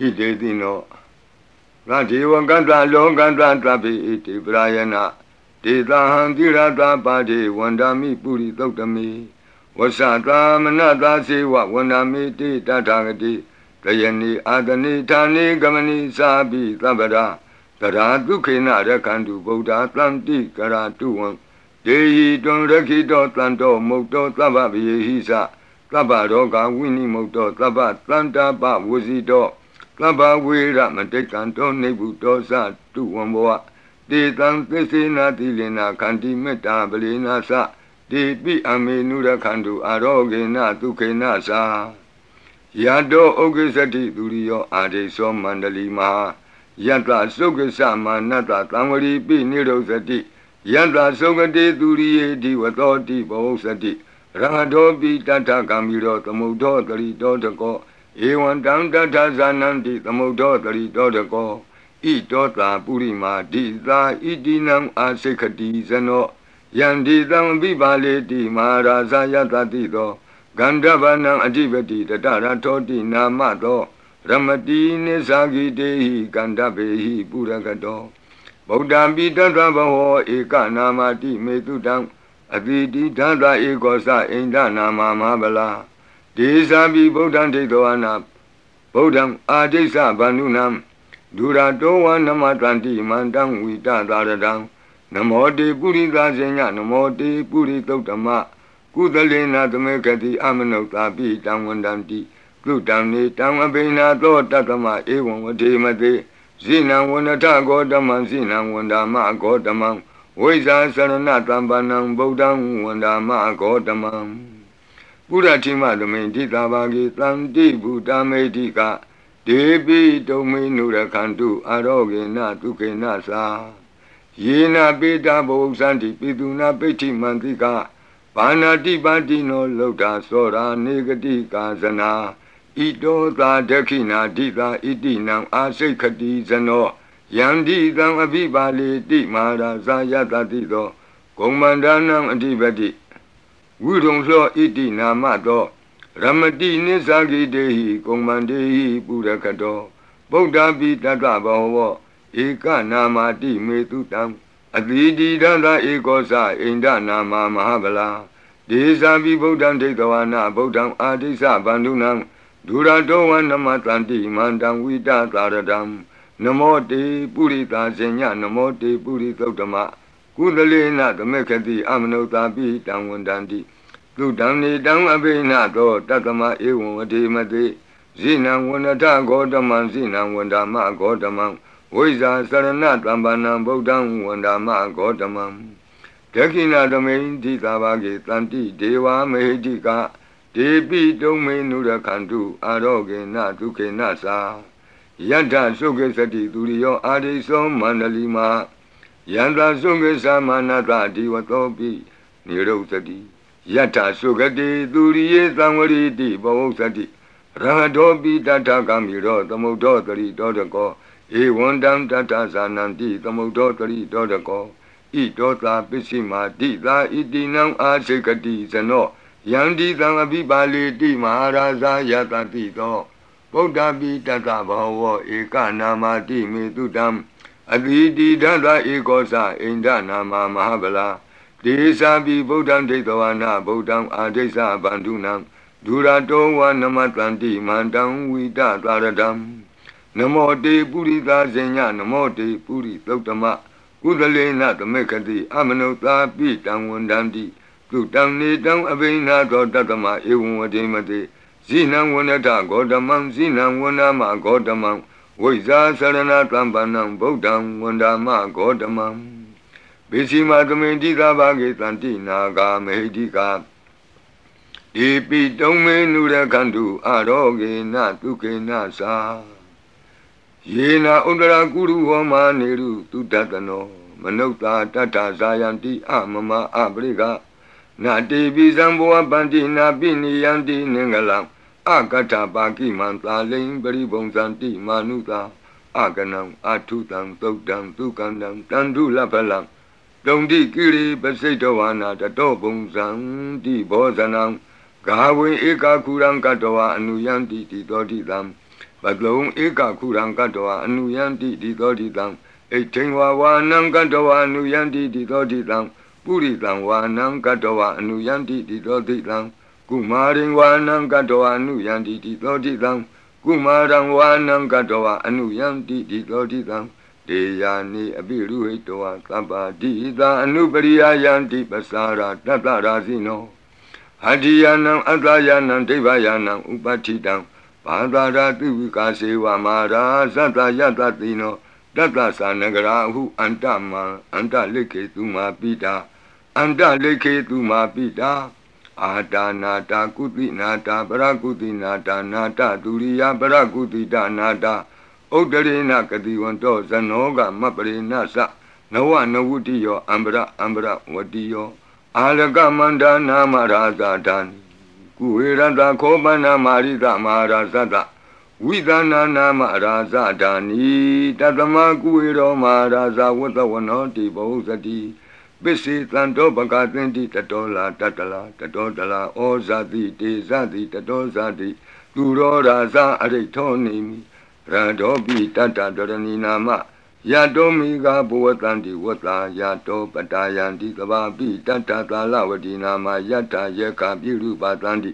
Speaker 1: ဟိတေတိနောရဒေဝကတလောကတသဗ္ဗေဣတိပရာယနာဒေသဟံတိရတာပါတိဝန္ဒာမိပုရိသုတ်တမေဝဆသာမနသာစေဝဝန္ဒမေတိတထာဂတိတယနိအာတနိဌာနိကမနိစာပိသဗ္ဗရာတရာဒုခေနရခန္တုဗုဒ္ဓသံတိကရာတုဝံဒေဟိတွံရခိတောတန်တောမုတ်တောသဗ္ဗဗယေဟိသသဗ္ဗရောဂဝိနိမုတ်တောသဗ္ဗတန္တာပဝစီတော သဗ္ဗဝေရမတိကံတောနေဗုတောသတုဝံဘောတေတံသစ္စေနာတိလင်နာခန္တိမေတ္တာပလီနာသတိပိအမေနုရခန္တုအာရောဂေနဒုခေနသာယတောဥက္ကိစတိသူရိယောအာရိသောမန္တလီမဟာယတသုက္ကစမာနတသံဝရီပိနိရောဇတိယတသုကတိသူရိယေဒီဝသောတိဘောစတိရဟတောပိတထကံမီရောသမုဒ္ဒောတရိတောတကော ဧဝံတံတထဇာနန္တိသမုဒ္ဒောတရိတောတကောဣတောတာပုရိမာဒိသာဣတိနံအာစိခတိဇနောယန္တိသံပိပါလေတိမဟာရာဇယတတိသောဂန္ဓဗနံအဓိပတိတတရထောတိနာမသောရမတိနိသဂိတေဟိကန္ဓဗေဟိပုရကတောဗုဒ္ဓံပိတတဘဟောဧကနာမတိမေတုတံအတိတိဓာတဧကောသအိန္ဒနာမမဟာဗလာ ဒေသံပိဗုဒ္ဓံဒိဋ္ဌဝနာဗုဒ္ဓံအာဒိစ္စဗန္ဓုနံဒုရတောဝနမတန္တိမန္တံဝိတသာရတံနမောတေပုရိသာဇညနမောတေပုရိသုတ်တမကုသလေနာသမေကတိအမနုဿာပိတံဝန္တံတိကုတံနေတံအဘိနာသောတတမဧဝံဝတိမတိဇိနံဝန္တဂောတမံဇိနံဝန္ဒာမဂောတမံဝိဇာစရဏတံပနံဗုဒ္ဓံဝန္ဒာမဂောတမံ ပုရတိမသမိန်တိတာဘာဂေတံတိဗုဒ္ဓမေတိကဒေပိတုံမေနုရခန္တုအာရောဂေနဒုခေနသာယေနာပိတာဘုံစန္တိပိတုနာပိဋ္ဌိမန္တိကဘာနာတိပါတိနောလောတာသောရာနေဂတိကာဇနာဣတောသာဒခိနာဒိသာဣတိနံအာစိတ်ခတိဇနောယန္တိတံအဘိပါလေတိမဟာရာဇာယတတိသောဂုံမန္ဒနံအဓိပတိ ဝိရုံသောဣတိနာမသောရမတိနိသဂိတေဟိဂုံမန္တေဟိပုရကတောဗုဒ္ဓပိတတ္တဘောဝောဧကနာမတိမေတုတံအတိတိဒန္တဧကောသအိန္ဒနာမမဟာဗလာဒေဇာပိဗုဒ္ဓံဒိဋ္ဌဝနာဗုဒ္ဓံအာတိသဗန္ဓုနံဒုရတောဝနမတန္တိမန္တံဝိတသာရတံနမောတေပုရိသာဇညနမောတေပုရိသုတ်တမ ကုသလေနသမေခတိအမနုဿာပိတံဝန္တန္တိသုတံနေတံအဘိနသောတတမဧဝံဝတိမတိဇိနံဝန္တထဂောတမံဇိနံဝန္ဒမဂောတမံဝိဇာစရဏတမ္ပနံဗုဒ္ဓံဝန္ဒမဂောတမံဒခိဏသမိန်တိသာဘာကေတန္တိဒေဝမေဟိတိကဒေပိတုံမေနုရခန္တုအာရောဂေနဒုခေနသာယတ္ထသုခေသတိသူရိယောအာရိသောမန္တလီမာ ယန္တာသုခေသမနတဒီဝတောပိနိရုသတိယတ္ထသုခတိသူရိယေသံဝရိတိဘဝုသတိရဟတောပိတတ္ထကမိရောသမုဒ္ဒောတရိတောတကောဧဝံတံတတ္ထဇာနံတိသမုဒ္ဒောတရိတောတကောဣတောသာပစ္စည်းမာတိသာဣတိနံအာစေကတိဇနောယန္တိသံအပိပါလေတိမဟာရာဇာယတတိသောဗုဒ္ဓပိတတဘောဝဧကနာမတိမေတုတံ အတိတိဒသဧကောသအိန္ဒနာမမဟာဗလာဒေသာပိဗုဒ္ဓံဒိဋ္ဌဝနာဗုဒ္ဓံအာဒိသဗန္ဓုနံဒူရတောဝနမတန္တိမန္တံဝိတသာရတံနမောတေပုရိသဇင်ညနမောတေပုရိသုတ္တမကုသလေနသမေခတိအမနုသာပိတံဝန္တံတိသူတံနေတံအဘိနာသောတတမဧဝံဝတိမတိဇိနံဝနတဂေါတမံဇိနံဝနမဂေါတမံ ဝိဇာသရဏတံပဏံဗုဒ္ဓံဝန္ဒမဂေါတမံဘေစီမသမိတိသာဘာဂေတန္တိနာဂာမေဟိတိကာဒီပိတုံမေနုရခန္တုအရောဂေနတုကေနသာယေနာဥဒရာကုရုဟောမာနေရုတုတတနောမနုဿာတတ္ထဇာယံတိအမမအပရိကနာတိပိဇံဘောပန္တိနာပိနိယံတိနင်္ဂလံ အကတ္ထပါကိမံသာလိန်ပရိဘုံဇန္တိမာနုသာအကနံအထုတံသုတ်တံသုကန္တံတန္တုလဖလံတုံတိကိရိပစိတ်တဝါနာတတောဘုံဇံတိဘောဇနံဂါဝေဧကခုရံကတဝါအနုယံတိတိတောတိတံပကလုံဧကခုရံကတဝါအနုယံတိတိတောတိတံဣဋ္ဌိဝါဝါနံကတဝါအနုယံတိတိတောတိတံပုရိတံဝါနံကတဝါအနုယံတိတိတောတိတံ ကုမာရင်ဝါနံကတဝါအနုယံတိတိတောတိတံကုမာရံဝါနံကတဝါအနုယံတိတိတောတိတံတေယာနိအပိရုဟိတဝါသဗ္ဗတိသာအနုပရိယယံတိပစာရာတတ္တရာဇိနောအတ္တိယနံအတ္တယနံဒိဗ္ဗယနံဥပဋ္ဌိတံဘာသာရာတိဝိကာစေဝမာရာသတ္တယတတိနောတတ္တသာနဂရာဟုအန္တမံအန္တလိခေသူမာပိတာအန္တလိခေသူမာပိတာ အာတာနာတာကုတိနာတာပရကုတိနာတာနာတာဒုရိယပရကုတိတာနာတာဥဒ္ဒရေနကတိဝံတောဇနောကမပရိနသနဝနဝုတိယောအံပရအံပရဝတိယောအာလကမန္တနာမရာဇာတံကုဝေရတခောပနာမာရိတမဟာရာဇတဝိသနာနာမရာဇဒာနီတတမကုဝေရောမဟာရာဇဝတ္တဝနောတိဘောဇတိ ပစ္စေတံတောပကသင်တိတတောလာတတလာတတောတလာဩဇာတိတေဇတိတတောဇာတိသူရောရာဇအရိထောနေမိရတောပိတတ္တဒရဏီနာမယတောမိကဘဝတန္တိဝတ္တာယတောပတာယန္တိကဘာပိတတ္တသာလဝတိနာမယတ္တယေကပိရုပတန္တိ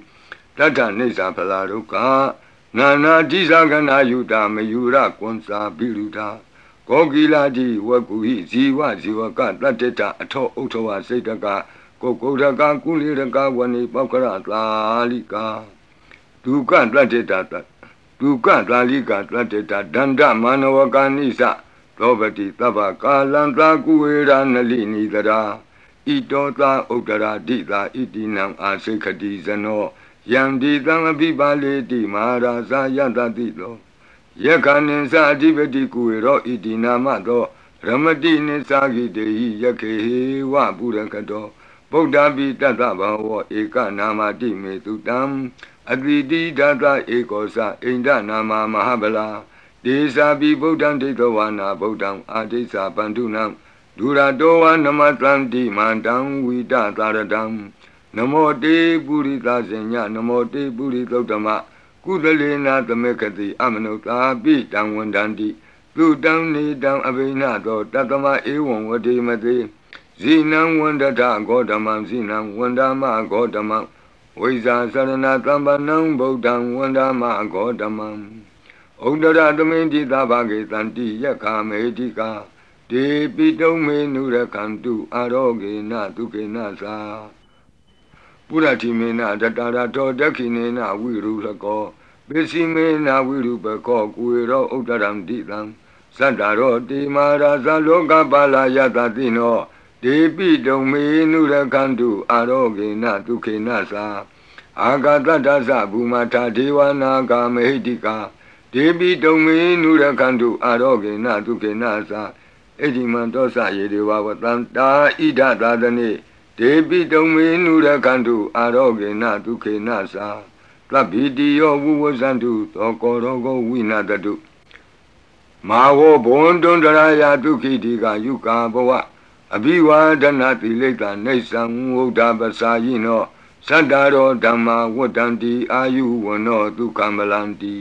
Speaker 1: တတ္ထနေသာဖလာဒုက္ခနာနာတိသကနာယုတာမယုရကွန်စာပိရုတာ ကောကိလာတိဝကုဟိဇီဝဇီဝကတတ္တတအထောဥထဝစိတ်တကကိုကုဒကကုလိရကဝဏိပောက္ခရသာလိကာဒုက္ခတတ္တတဒုက္ခသာလိကာတတ္တတဒန္တမနဝကာနိသသောပတိတဗ္ဗကာလံသာကုဝေရနလိနိတရာဣတောသာဥဒရာတိသာဣတိနံအာစိခတိဇနောယံဒီတံအပိပါလေတိမဟာရာဇာယတတိသော ယက္ခဏိသအဓိပတိကုဝေရောဣတိနာမသောရမတိနိသာဂိတေဟိယခေဟေဝပုရကတောဗုဒ္ဓပိတတဗံဝေဧကနာမတိမေတုတံအတိတိဒသဧကောသအိန္ဒနာမမဟာဗလာဒေသာပိဗုဒ္ဓံဒိဋ္ဌဝါနာဗုဒ္ဓံအာဒိသပန္တုနံဒူရတောဝနမတံတိမန္တံဝိတသာရတံနမောတေပုရိသဇင်ညနမောတေပုရိသုတ္တမ ကုသလေနာသမေကတိအမနုသာပိတံဝန္တန္တိသူတံနေတံအဘိနသောတတမဧဝံဝတိမတိဇိနံဝန္တထဂေါတမံဇိနံဝန္ဒမဂေါတမံဝိဇာသရဏတမ္ပနံဗုဒ္ဓံဝန္ဒမဂေါတမံဩဒရသမိန်တိသဘာဂေတန္တိယက္ခမေတိကာဒေပိတုံမေနုရကံတုအာရောဂေနဒုကေနသာ ပုရတိမေနတတရာတောဒက္ခိနေနဝိရုလကောပိစီမေနဝိရုပကောကုေရောဥဒရံတိတံသတ္တရောတိမာရာဇလောကပါလာယတတိနောဒေပိတုံမေနုရကန္တုအာရောဂေနဒုခေနသာအာဂတတ္တသဘူမထာဒေဝနာဂာမေဟိတိကာဒဒေပိတုံမေနုရခန္တုအာရောဂေနဒုခေနသာအဒီမံတောစယေဒေဝဝတံတာဣဒသာသနေ ဒေပိတုံမေနုရခန္တုအာရောဂေနဒုခေနသာသဗ္ဗိတိယောဝုဝဇန္တုသောကောရောဂဝိနာတတုမာဝဘွန်တွန်တရာယဒုခိတိကယုကာဘဝအဘိဝါဒနာတိလိတ္တနေသံဝုဒ္ဓပစာယိနောသတ္တရောဓမ္မာဝတ္တံတိအာယုဝနောဒုက္ခမလံတိ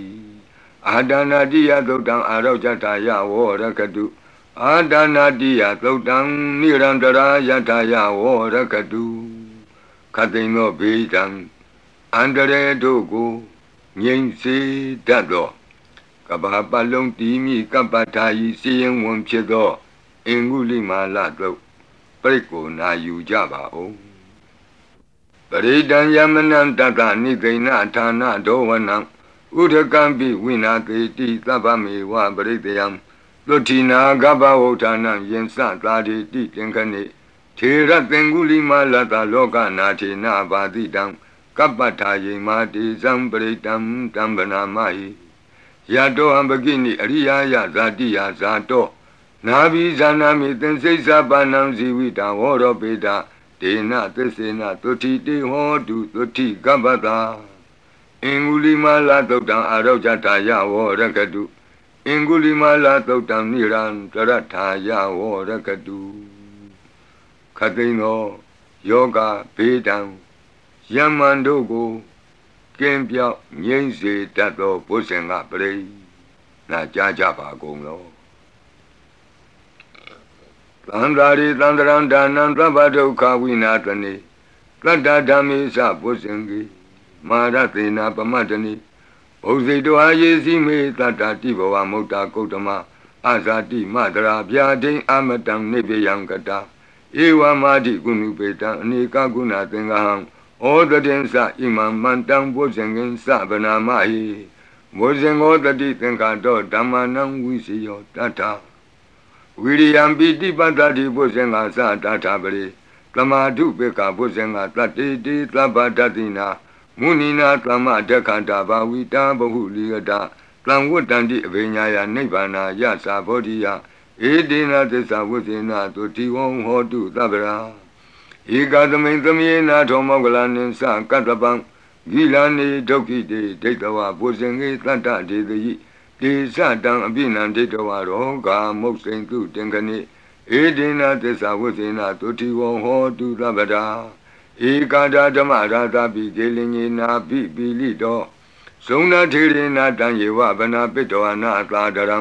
Speaker 1: အာဒနာတိယသုတ်တံအာရောဇတာယဝောရကတု အာဒနာတိယသုတ်တံနိရန္တရာယထာယဝောရကတုခတိန်သောဘေးတံအန္တရေတို့ကိုငြိမ်စေတတ်သောကဘာပလုံးတီးမိကပ္ပထာယီစီရင်ဝန်ဖြစ်သောအင်္ဂုလိမာလတုတ်ပြိကိုနာယူကြပါဦးပရိဒံယမနံတတနိသိဏဌာနဒောဝနံဥဒကံပိဝိနာတိတိသဗ္ဗမေဝပရိတယံ သုတိနာကပ္ပဝုဌာနံယင်စသာတိတိသင်္ခဏိထေရသင်္ကုလိမာလတလောကနာထေနဘာတိတံကပ္ပထာယေမာတိဇံပရိတံတံဗနာမဟိယတောအံပကိနိအရိယာယဇာတိယဇာတောနာဘိဇာနာမိသင်္စိစ္ဆပါဏံဇီဝိတံဟောရောပေတာဒေနသစ္စေနသုတိတေဟောတုသုတိကပ္ပတာအင်္ဂုလိမာလာသုတ်တံအာရောဇတာယဝရကတု အင်္ဂုလိမာလာသုတ်တံနိရံတရထာယဝရကတုခသိန်းသောယောဂဘေးတံယမန်တို့ကိုကင်းပြောက်ငြိမ့်စေတတ်သောဘုဇင်ကပရိနာကြားကြပါကုန်လောသံဃာရိသံတရံဒါနံသဗ္ဗဒုက္ခဝိနာတနေတတ္တဓမ္မေသဘုဇင်ကြီးမာရသေနာပမတ္တနိ ဘုဇိတောအာယေစီမေတတ္တတိဘဝမုတ်တာကုတ္တမအာဇာတိမတရာဗျာဒိအမတံနိဗ္ဗယံကတာဧဝမာတိကုဏုပေတံအနေကကုဏသင်္ဃဟံဩတတိသဣမံမန္တံဘုဇင်ငင်သဗနာမဟိဘုဇင်ောတတိသင်္ခါတောဓမ္မနံဝိစီယောတတ္ထဝိရိယံပိတိပတ္တိဘုဇင်္ဂသတ္ထပရိသမာဓုပေကဘုဇင်္ဂတတ္တိတိသဗ္ဗတတိနာ မုနိနာသမဒက္ခတာဘာဝိတာဘဟုလိယတာတံဝတ္တန္တိအဘိညာယနိဗ္ဗာနာယသာဘောဓိယဧဒေနသစ္စာဝိဇေနသုတိဝံဟောတုသဗ္ဗရာဧကသမိန်သမေနာထောမောကလနိသကတ္တပံဂိလာနေဒုက္ခိတေဒိဋ္ဌဝဘုဇင်္ဂေတတ္တဒေတိတေဇတံအပိနံဒိဋ္ဌဝရောဂာမုတ်စိန်တုတင်ခဏိဧဒေနသစ္စာဝိဇေနသုတိဝံဟောတုသဗ္ဗရာ ဧကာဒဓမ္မရာသပိကေလင်ညေနာပိပိလိတောဇုံနာထေရနာတံယေဝဗနာပိတောနာသာဒရံ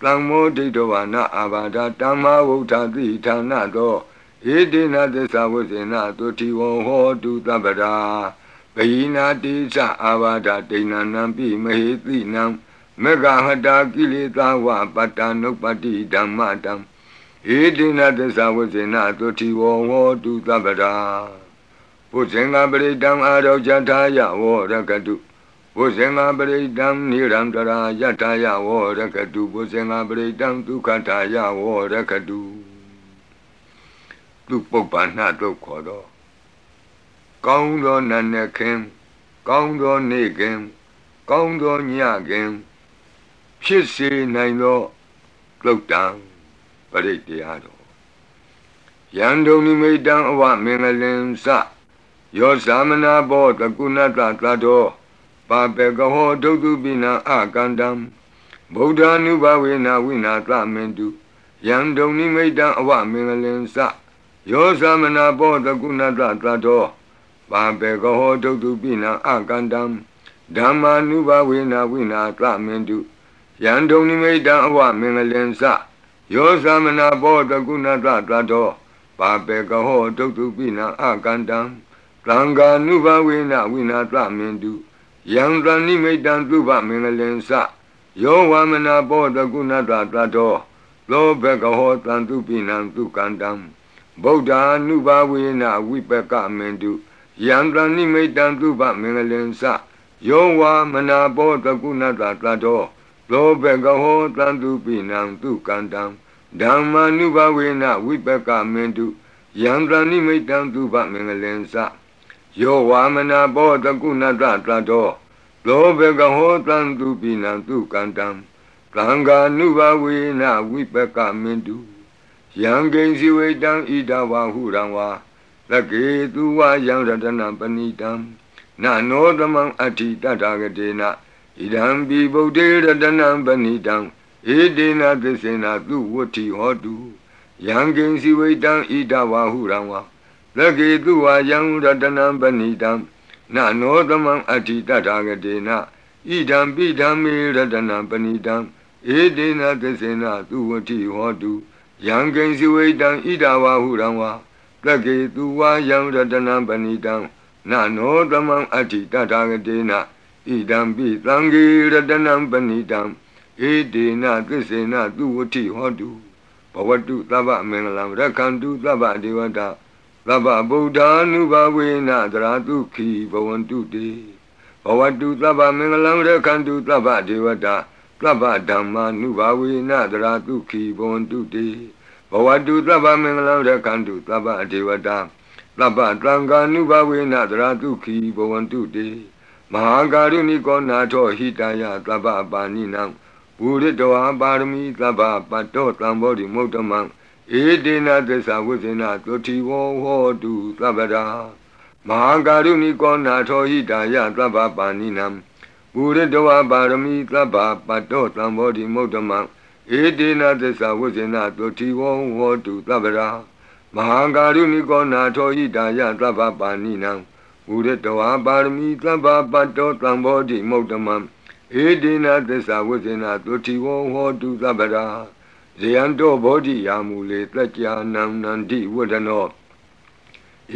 Speaker 1: တံမောဒိတောဝနာအာဘာဒတမ္မာဝုဋ္ဌတိဌာနသောဧတေနသစ္စာဝိဇေနသုတိဝံဟောတုတပ္ပရာဘယိနာတိသအာဘာဒဒိဏနံပိမဟေတိနံမေဃဟတာကိလေသာဝပတ္တနုပ္ပတိဓမ္မတံဧတေနသစ္စာဝိဇေနသုတိဝံဟောတုတပ္ပရာ ဘုဇင်္ဂပရိတံအာရောဇထာယဝရကတုဘုဇင်္ဂပရိတံနိရန္တရာယထာယဝရကတုဘုဇင်္ဂပရိတံဒုက္ခထာယဝရကတုသူပုပ္ပန္နတုတ်ခေါ်တော့ကောင်းသောနတ်နဲ့ခင်ကောင်းသောနေ့ခင်ကောင်းသောညခင်ဖြစ်စေနိုင်သောလုတ်တံပရိတရားတော်ယန္တုန်နိမိတံအဝမင်္ဂလင်စ ယောသမနာဘောတကုဏတသတ္တောပါပေကဟောဒုတုပိနာအကန္တံဗုဒ္ဓ ानु ဘဝေနဝိနာသမင်တုယံဒုံနိမိတံအဝမင်္ဂလင်စယောသမနာဘောတကုဏတသတ္တောပါပေကဟောဒုတုပိနာအကန္တံဓမ္မာနုဘဝေနဝိနာသမင်တုယံဒုံနိမိတံအဝမင်္ဂလင်စယောသမနာဘောတကုဏတသတ္တောပါပေကဟောဒုတုပိနာအကန္တံ သံဃာနုဘဝေနဝိနာသမင်တုယံတဏိမိတံသုဘမင်္ဂလင်္စယောဝမနာဘောတကုဏတတတောသောဘကဟောတံသူပိနံသူကန္တံဗုဒ္ဓ ानु ဘဝေနဝိပကမင်တုယံတဏိမိတံသုဘမင်္ဂလင်္စယောဝမနာဘောတကုဏတတတောသောဘကဟောတံသူပိနံသူကန္တံဓမ္မာနုဘဝေနဝိပကမင်တုယံတဏိမိတံသုဘမင်္ဂလင်္စ ယောဝါမနာဘောတကုဏတတတောလောဘကဟောတံသူပိနံသူကန္တံသံဃာနုဘဝေနဝိပကမင်တုယံကိဉ္စီဝေတံဣဒဝါဟုရံဝါသကေသူဝယံရတနပဏိတံနနောသမံအဋ္ဌိတတဂတေနဣဒံပိဗုဒ္ဓေရတနံပဏိတံဧတေနသစ္စေနသူဝတ္ထိဟောတုယံကိဉ္စီဝေတံဣဒဝါဟုရံဝါ သကေသူဝယံရတနံပဏိတံနနောသမံအဋ္ဌိတတဂတေနဣဒံပိဓမ္မေရတနံပဏိတံဧတေနသစ္စေနသူဝတိဟောတုယံကိဉ္စီဝိတံဣဒဝါဟုရံဝါတက္ကေသူဝါယံရတနံပဏိတံနနောသမံအဋ္ဌိတထာဂတေနဣဒံပိသံဃေရတနံပဏိတံဧတေနသစ္စေနသူဝတိဟောတုဘဝတုသဗ္ဗမင်္ဂလံရက္ခန္တုသဗ္ဗဒေဝတာ သဗ္ဗဗုဒ္ဓ ानु ဘဝေနသရတုခိဘဝန္တုတေဘဝတုသဗ္ဗမင်္ဂလံရက္ခန္တုသဗ္ဗဒေဝတာသဗ္ဗဓမ္မာနုဘာဝေနသရတုခိဘဝန္တုတေဘဝတုသဗ္ဗမင်္ဂလံရခန္တုသဗ္ဗဒေဝတာသဗ္ဗတံဃာနုဘာဝေနသရတုခိဘဝန္တုတေမဟာကာရုဏိကောနာထောဟိတယသဗ္ဗပါဏိနံဘူရိတောပါရမီသဗ္ဗပတ္တောတံဘောဓိမုဒ္ဓမံ ဧတေနသစ္စာဝိဇေနသုတိဝောဟောတုသဗ္ဗရာမဟာကာရုဏိကောနာထောဟိတယသဗ္ဗပါဏိနံဘူရတဝပါရမီသဗ္ဗပတ္တောသံဘောဓိမုဒ္ဓမံဧတေနသစ္စာဝိဇ္ဇနာတုတိဝံဟောတုသဗ္ဗရာမဟာကာရုဏိကောနာထောဟိတာယသဗ္ဗပါဏိနံဘူရတဝပါရမီသဗ္ဗပတ္တောသံဘောဓိမုဒ္ဓမံဧတေနသစ္စာဝိဇ္ဇနာတုတိဝံဟောတုသဗ္ဗရာ ဇယံတောဘောဓိယာမူလေတကြာနံနန္တိဝဒနော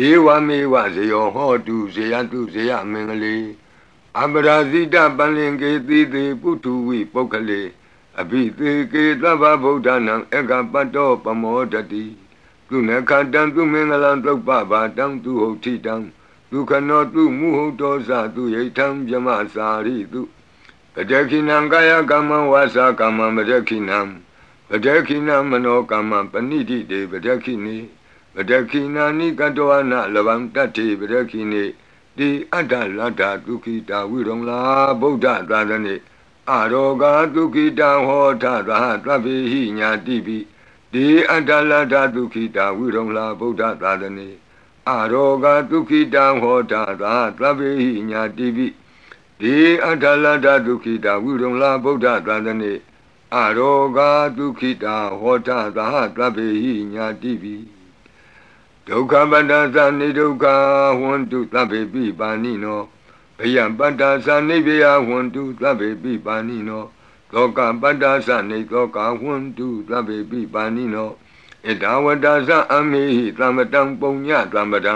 Speaker 1: ဧဝမေဝဇယောဟောတုဇယတုဇယမင်္ဂလေအပရာဇိတပန္လင်ကေတိတိပုထုဝိပုဂ္ဂလေအဘိသေကေသဗ္ဗဗုဒ္ဓနံအကပတ္တောပမောတတိသူနခတံသူမင်္ဂလံသုပ္ပဘာတံသူဟုတ်တိတံဒုခနောသူမုဟုတ်တောဇသူယိထံမြမစာရိတုပတခိနံကာယကမ္မဝါစာကမ္မမတခိနံ ပတခိနံမနောကမ္မပဏိတိတေပတခိနေပတခိနာနိကတောအနလဗံတတ္တိပတခိနေတိအတ္တလတ္တဒုက္ခိတာဝိရုံလာဗုဒ္ဓသာသနေအရောဂဒုက္ခိတံဟောထသာသဗ္ဗေဟိညာတိပိတိအတ္တလတ္တဒုက္ခိတာဝိရုံလာဗုဒ္ဓသာသနေအရောဂဒုက္ခိတံဟောထသာသဗ္ဗေဟိညာတိပိတိအတ္တလတ္တဒုက္ခိတာဝိရုံလာဗုဒ္ဓသာသနေ အရောဂဒုက္ခိတာဟောထသာသဗ္ဗေဟိညာတိပိဒုက္ခပတ္တသနိဒုက္ခဝန္တုသဗ္ဗေပိပါဏိနောဘယံပတ္တသနိဗ္ဗယဝန္တုသဗ္ဗေပိပါဏိနောသောကပတ္တသနိသောကဝန္တုသဗ္ဗေပိပါဏိနောဣဒဝတ္တသအမေဟိသမ္ပတံပုံညသမ္ပတံ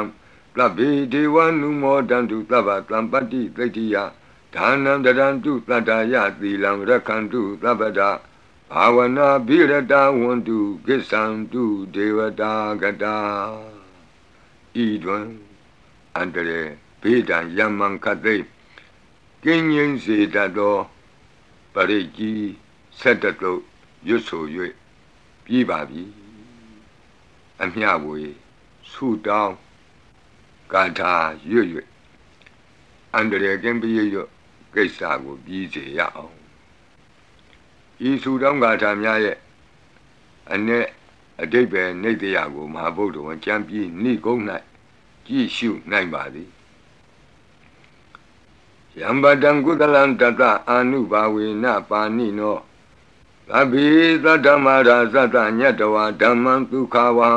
Speaker 1: သဗ္ဗေဒေဝနုမောတံတုသဗ္ဗသံပတ္တိသိတိယ ဒါနံတရံတုတတ္တယသီလံရက္ခန္တုသဗ္ဗတာဘာဝနာဘိရတဝန္တုကိစ္ဆံတုဒေဝတာကတာဤတွင်အန္တရေဘေးဒံယမံခတ်သိကင်းငင်းစေတတ်သောပရိကြီးဆက်တတုရွတ်ဆို၍ပြီးပါပြီအမျှဝေဆုတောင်းကာထာရွတ်၍အန္တရာယ်ကင်းပြည့်ရွတ် ကိစ္စကိုပြီးစေရအောင်ဤဆုတောင်းကာထာများရဲ့အ ਨੇ အတိတ်ပဲနေတရားကိုမဟာဗုဒ္ဓဝန်ကြံပြီးနှိကုန်း၌ကြည့်ရှုနိုင်ပါသည်ယံပတံကုသလံတတအာနုဘာဝေနပါဏိနောသဗ္ဗေသတ္တမရာသတ္တညတဝါဓမ္မံဒုက္ခဝံ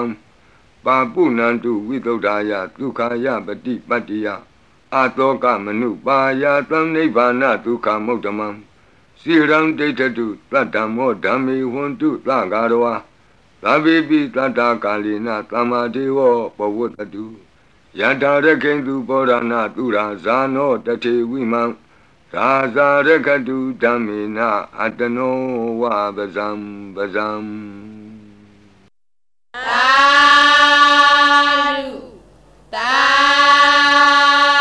Speaker 1: ပါပုဏ္ဏံတုဝိသုဒ္ဓာယဒုက္ခယပတိပတ္တိယ အာတောကမနုပါယသံနိဗ္ဗာနဒုက္ခမုဒ္ဓမံစိရံဒိဋ္ဌတုတတ္တမောဓမ္မေဝန္တုသဂါရဝါသဗ္ဗေပိတတ္တကာလိနသမ္မာဒေဝပဝတ္တုယထာရခိန်သူပောရဏသူရာဇာနောတထေဝိမံသာဇာရခတုဓမ္မေနအတနောဝပဇံပဇံသာဓုသာ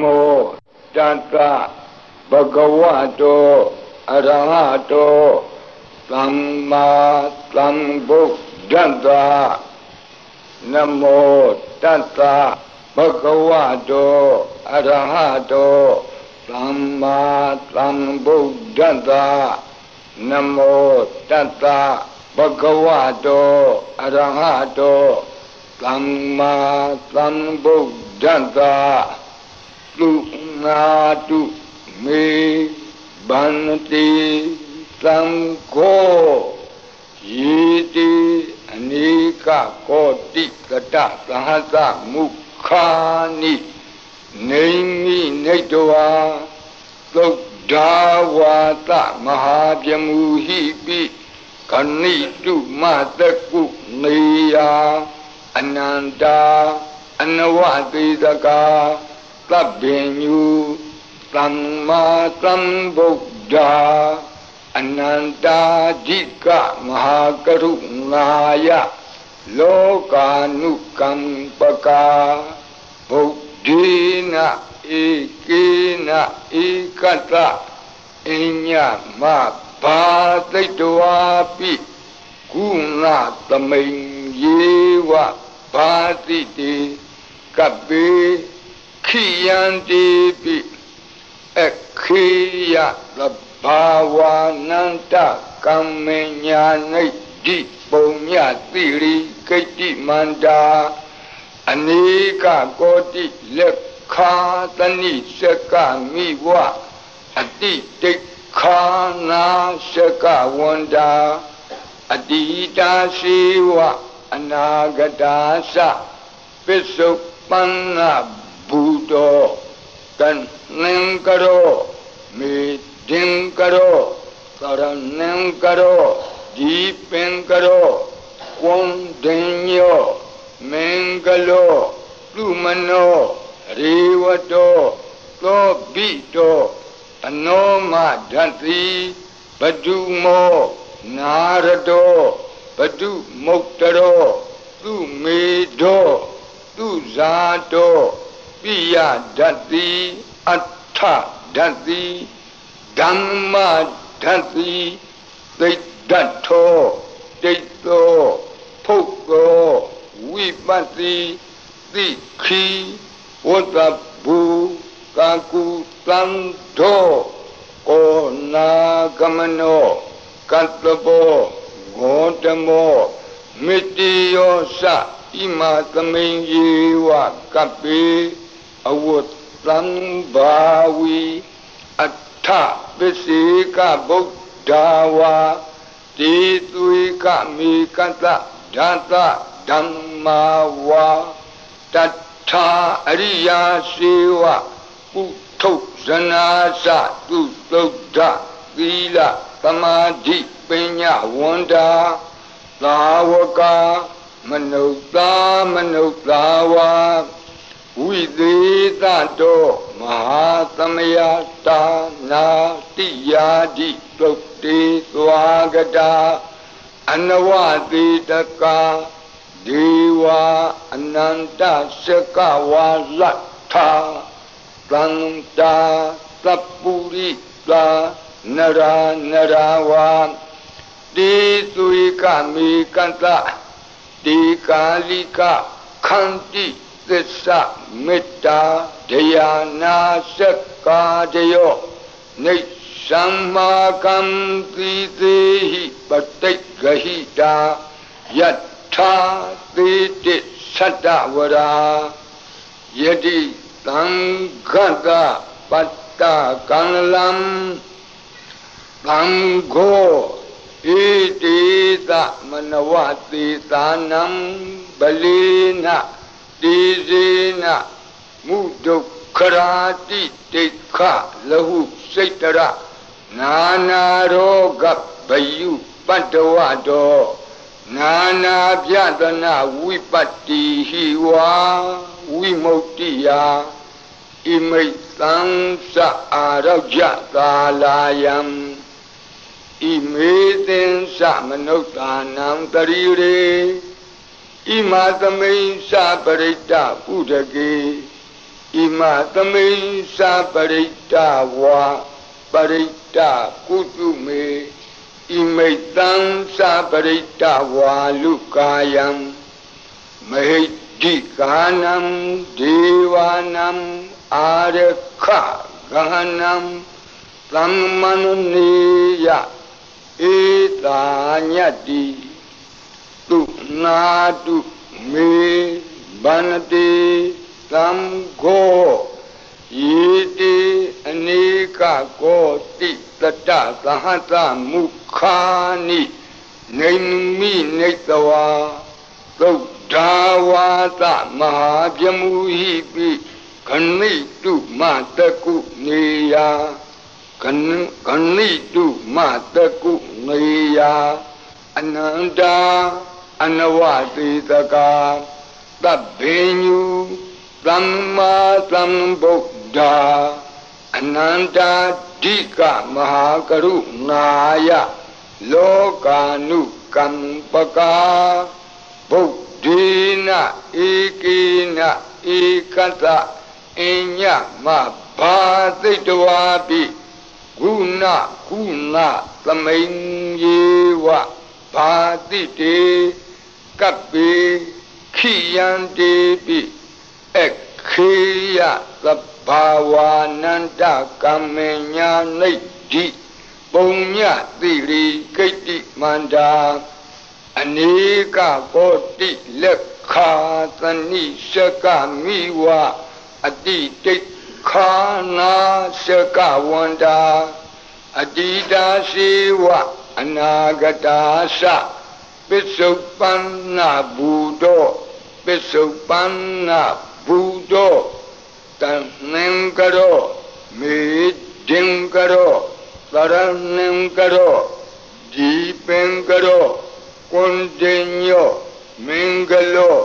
Speaker 1: မောတတ္တဘဂဝတောအရဟတောသမ္မာသမ္ဗုဒ္ဓတ္တနမောတတ္တဘဂဝတောအရဟတောသမ္မာသမ္ဗုဒ္ဓတ္တနမောတတ္တဘဂဝတောအရဟတောသမ္မာသမ္ဗုဒ္ဓတ္တ သူနာတုမေဗန္တိသံဃောယေတိအနိကကောတိကတသဟသမုခာနိနေမိနေတဝါသုဒ္ဓဝါသမဟာပြမူဟိပိခဏိတုမတကုနေယအနန္တာအနဝတိတကာ သဗ္ဗညုသမ္မာသမ္ဗုဒ္ဓအနန္တာဓိကမဟာကရုဏာယလောကာနုကံပကာဗုဒ္ဓေနဧကေနဧကတအညမဘာသိတဝါပိကုဏသမိန်ယေဝဘာတိတေကပေ ခိယန္တိပိခေယသဘာဝနန္တကမ္မညာနိတိပုံညတိရိကိတိမန္တာအနိကကောတိလက်ခာတဏိစကမိဝအတိတိခာနာစကဝန္တာအတိတာရှိဝအနာဂတာသပစ္စုပန်နာ ဘူတောကံနံကရောမေတင်ကရောသရဏံကရောဒီပင်ကရောကွန်ဒင်ညောမင်္ဂလောလူမနောရေဝတောသောဘိတောအနောမဓတ္တိဘဒုမောနာရတောဘဒုမုတ်တရောသူမေတောသူဇာတော ပိယဓတ္တိအဋ္ဌဓတ္တိဓမ္မဓတ္တိသိတ္တထောတိတ်သောဖုတ်သောဝိပတ္တိသိခီဝတ္တဘူကာကုတံသောကောနာကမနောကတ္တဘောဂောတမောမေတ္တိယောသဣမသမိန်ယေဝကပိ အဝတ်သံဘာဝီအထပစ္စေကဗုဒ္ဓဝါတိသွေကမေကတဓာတဓမ္မာဝါတထာအရိယာစေဝပုထုဇနာစသူသုဒ္ဓသီလသမာဓိပညာဝန္တာသာဝကမနုဿာမနုဿာဝါ ဝိသေးသတောမဟာသမယတာနာတိယာတိသုတ်တေသွားကတာအနဝတိတကာဒေဝအနန္တစကဝါလတ်ထာသန္တာသပ္ပုရိသာနရာနရာဝါတေသွေကမေကန္တတေကာလိကခန္တိ သစ္စာမေတ္တာတရားနာစက္ကာတယောနေသမ္မာကံတိသေဟိပတိတ်ဂဟိတာယထာသေတိသတ္တဝရာယတိသံဃတပတ္တကံလံသံဃောဣတိသမနဝတိသာနံပလိနာ တိဇေနမုဒုက္ခရာတိတိခလဟုစိတ်တရနာနာရောဂဗယုပတ္တဝတောနာနာပြဒနာဝိပတ္တိဟိဝါဝိမု ക്തി ယာဣမိတ်သံသအာရောကြကာလာယံဣမေသင်္သမနုဿာနံတရိရေ ဣမသမိန်သပရိတ္တပုဒကေဣမသမိန်သပရိတ္တဝါပရိတ္တကုတုမေဣမိတံသပရိတ္တဝါလူကာယံမဟိတိကာနံဒေဝနံအာရခဂဟနံသမ္မနနေယဧတာညတိ တုနာတုမေဗန္တိသံဃောယေတိအနေကကောတိတတသဟတမုခာနိနေမိနေတဝါသုတ်ဒါဝါသမဟာပြမှုဟိပိခဏိတုမတကုနေယခဏခဏိတုမတကုနေယအနန္တာ အနဝတိတကာတဗ္ဗေညုသမ္မာသမ္ဗုဒ္ဓအနန္တာဓိကမဟာကရုဏာယလောကာနုကံပကာဗုဒ္ဓေနဧကေနဧကတအညမဘာသိတဝါပိဂုဏကုဏသမိန်ယေဝဘာတိတေ ကပ္ပေခိယံတေပိအခေယသဘာဝနန္တကမ္မညာနိဋ္ဌိပုံညတိရိကိတ္တိမန္တာအနေကကောတိလက်ခာသနိရှကမိဝအတိတိခာနာရှကဝန္တာအတိတာရှိဝအနာဂတာသ ပစ္စုပန်နာဘူတောပစ္စုပန်နာဘူတောတန်နံကရောမေဒင်ကရောသရဏံကရောဒီပင်ကရောကွန်တင်ညောမင်္ဂလော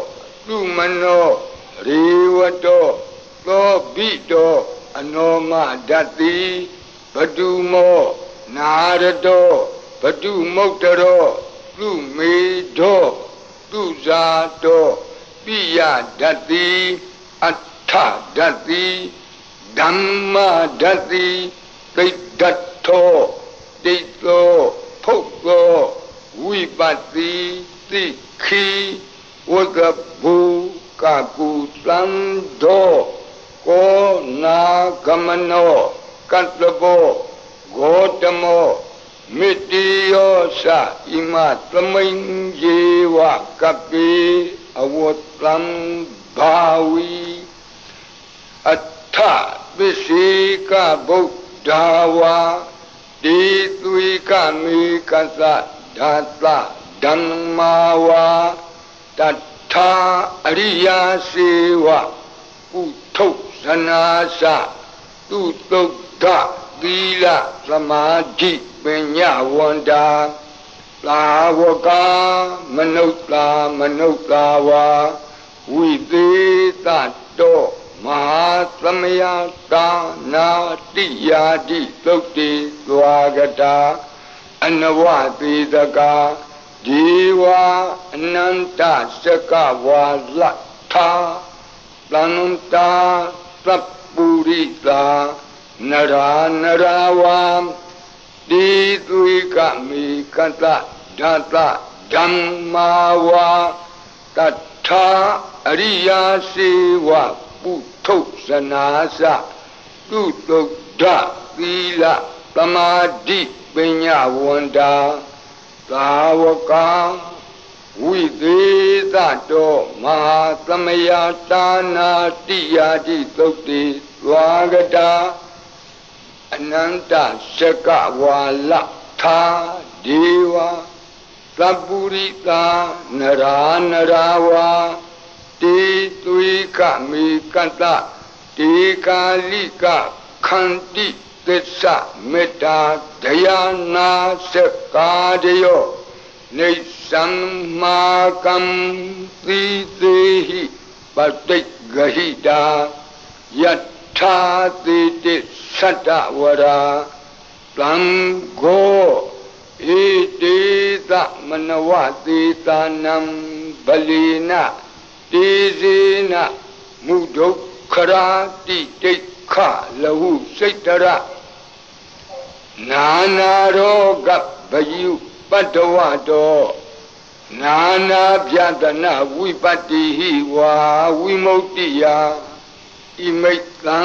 Speaker 1: သူမနောရေဝတောသောဘိတောအနောမဓတ္တိဘတုမောနာရတောဘတုမုတ်တရော သူမေတောသူဇာတောပိယဓတ္တိအထဓတ္တိဓမ္မဓတ္တိသိတ္တထောတိတ်သောဖုတ်သောဝိပတိတိခိဝကဘူကကုသံသောကောနာကမနောကတ္တဘောဂေါတမော မေတ္တိယောသဣမသမိန်ယေဝကပိအဝတ္တံဘာဝီအထပစ္စေကဗုဒ္ဓဝါတိသွေကမေကသဓာတဓမ္မာဝါတထာအရိယာစေဝကုထုဇနာသသူတုဒ္ဓ သီလသမာဓိပညာဝန္တာသာဝကမနုဿာမနုဿာဝါဝိသေတတောမဟာသမယတာနာတိယာတိသုတ်တိသွားကတာအနဝသေတကာဒီဝအနန္တစကဝါလထာတန္တာသပ္ပုရိတာ နရာနရာဝံတိသွေကမိကတဓာတဓမ္မာဝါတထာအရိယာစေဝပုထုဇနာသသူတုဒ္ဓသီလသမာဓိပညာဝန္တာသာဝကဝိသေးသတောမဟာသမယတာနာတိယာတိသုတ်တိသွားကတာ အနန္တရှကဝါလသာဒေဝသပ္ပုရိတာနရာနရာဝါတေသွေကမေကတတေကာလိကခန္တိသစ္စာမေတ္တာဒယာနာစကာတယောနေသံမာကံသီသေးဟိပတိတ်ဂဟိတာယ ထာတိတိသတ္တဝရာသံဃောဣတိသမနဝတိတာနံဗလီနာတေဇေနမုဒုက္ခရာတိတိခလဟုစိတ်တရနာနာရောဂဗယုပတ္တဝတောနာနာပြဒနာဝိပတ္တိဟိဝါဝိမု ക്തി ယ ဣမိတ်သံ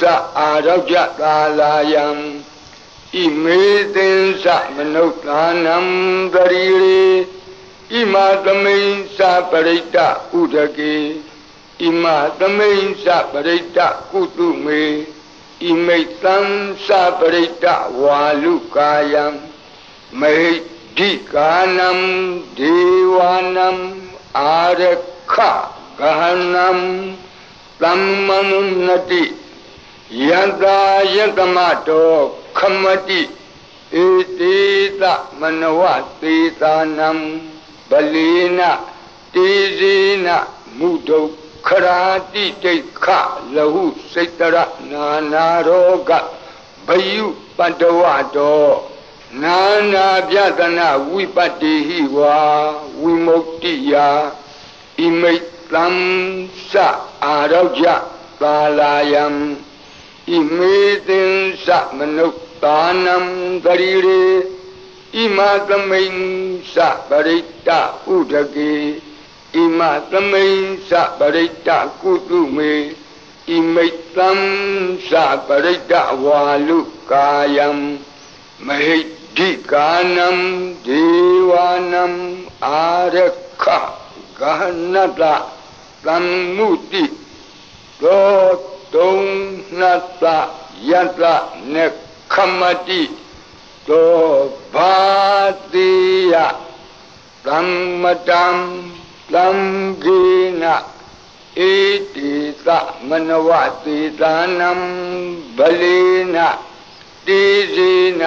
Speaker 1: သအာရောကြသာလာယံဣမေသင်္စမနုဿာနံတရီရေဣမသမိန်္စပရိတ္တဥဒကေဣမသမိန်္စပရိတ္တကုတုမေဣမိတ်သံသပရိတ္တဝါလူကာယံမေဒိကာနံဒေဝနံအာရခဂဟနံ သမ္မနုနတိယတ္တာယတမတောခမတိဧတိသမနဝသေသာနံဗလိနတေဇေနမုဒုခရာတိတိခလဟုစိတ်တရနာနာရောဂဘယုပတ္တဝတောနာနာပြဒနာဝိပတ္တိဟိဝါဝိမု ക്തി ယဣမိတ်သံသ အာရောကြသာလာယံဣမေသင်္သမနုဿာနံတရီရေဣမသမိန်သပရိတ္တဥဒကေဣမသမိန်သပရိတ္တကုတုမေဣမိတ်သံသပရိတ္တဝါလူကာယံမဟိဒိကာနံဒေဝနံအာရခဂဟနတ သံမုတိသောတုံနတယတနေခမတိသောဘာတိယသမ္မတံသံဂေနဣတိသမနဝတိသာနံဗလေနတိဇေန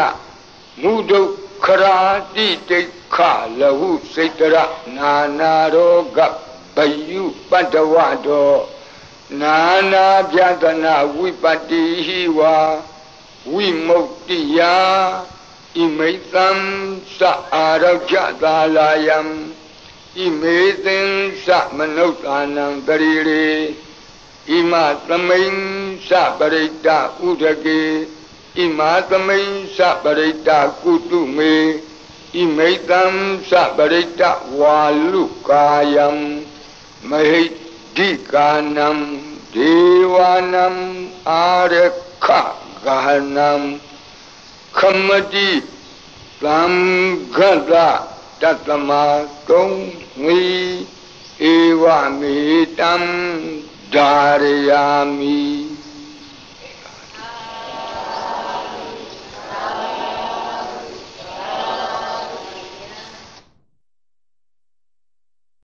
Speaker 1: မုဒုခရာတိတိခလဟုစိတ်တရနာနာရောဂ ဘယုပတ္တဝတောနာနာပြဒနာဝိပတ္တိဟိဝါဝိမု ക്തി ယဣမိသံသအာရောကြသာလာယံဣမေသင်္သမနုဿာနံတရီရေဣမသမိန်သပရိတ္တဥဒကေဣမသမိန်သပရိတ္တကုတုမေဣမိတံသပရိတ္တဝါလူကာယံ မဟိဒိကာနံဒေဝနံအာရခဂဟနံခမတိသံဃတတတမကုံငီဧဝမေတံဓာရယာမိ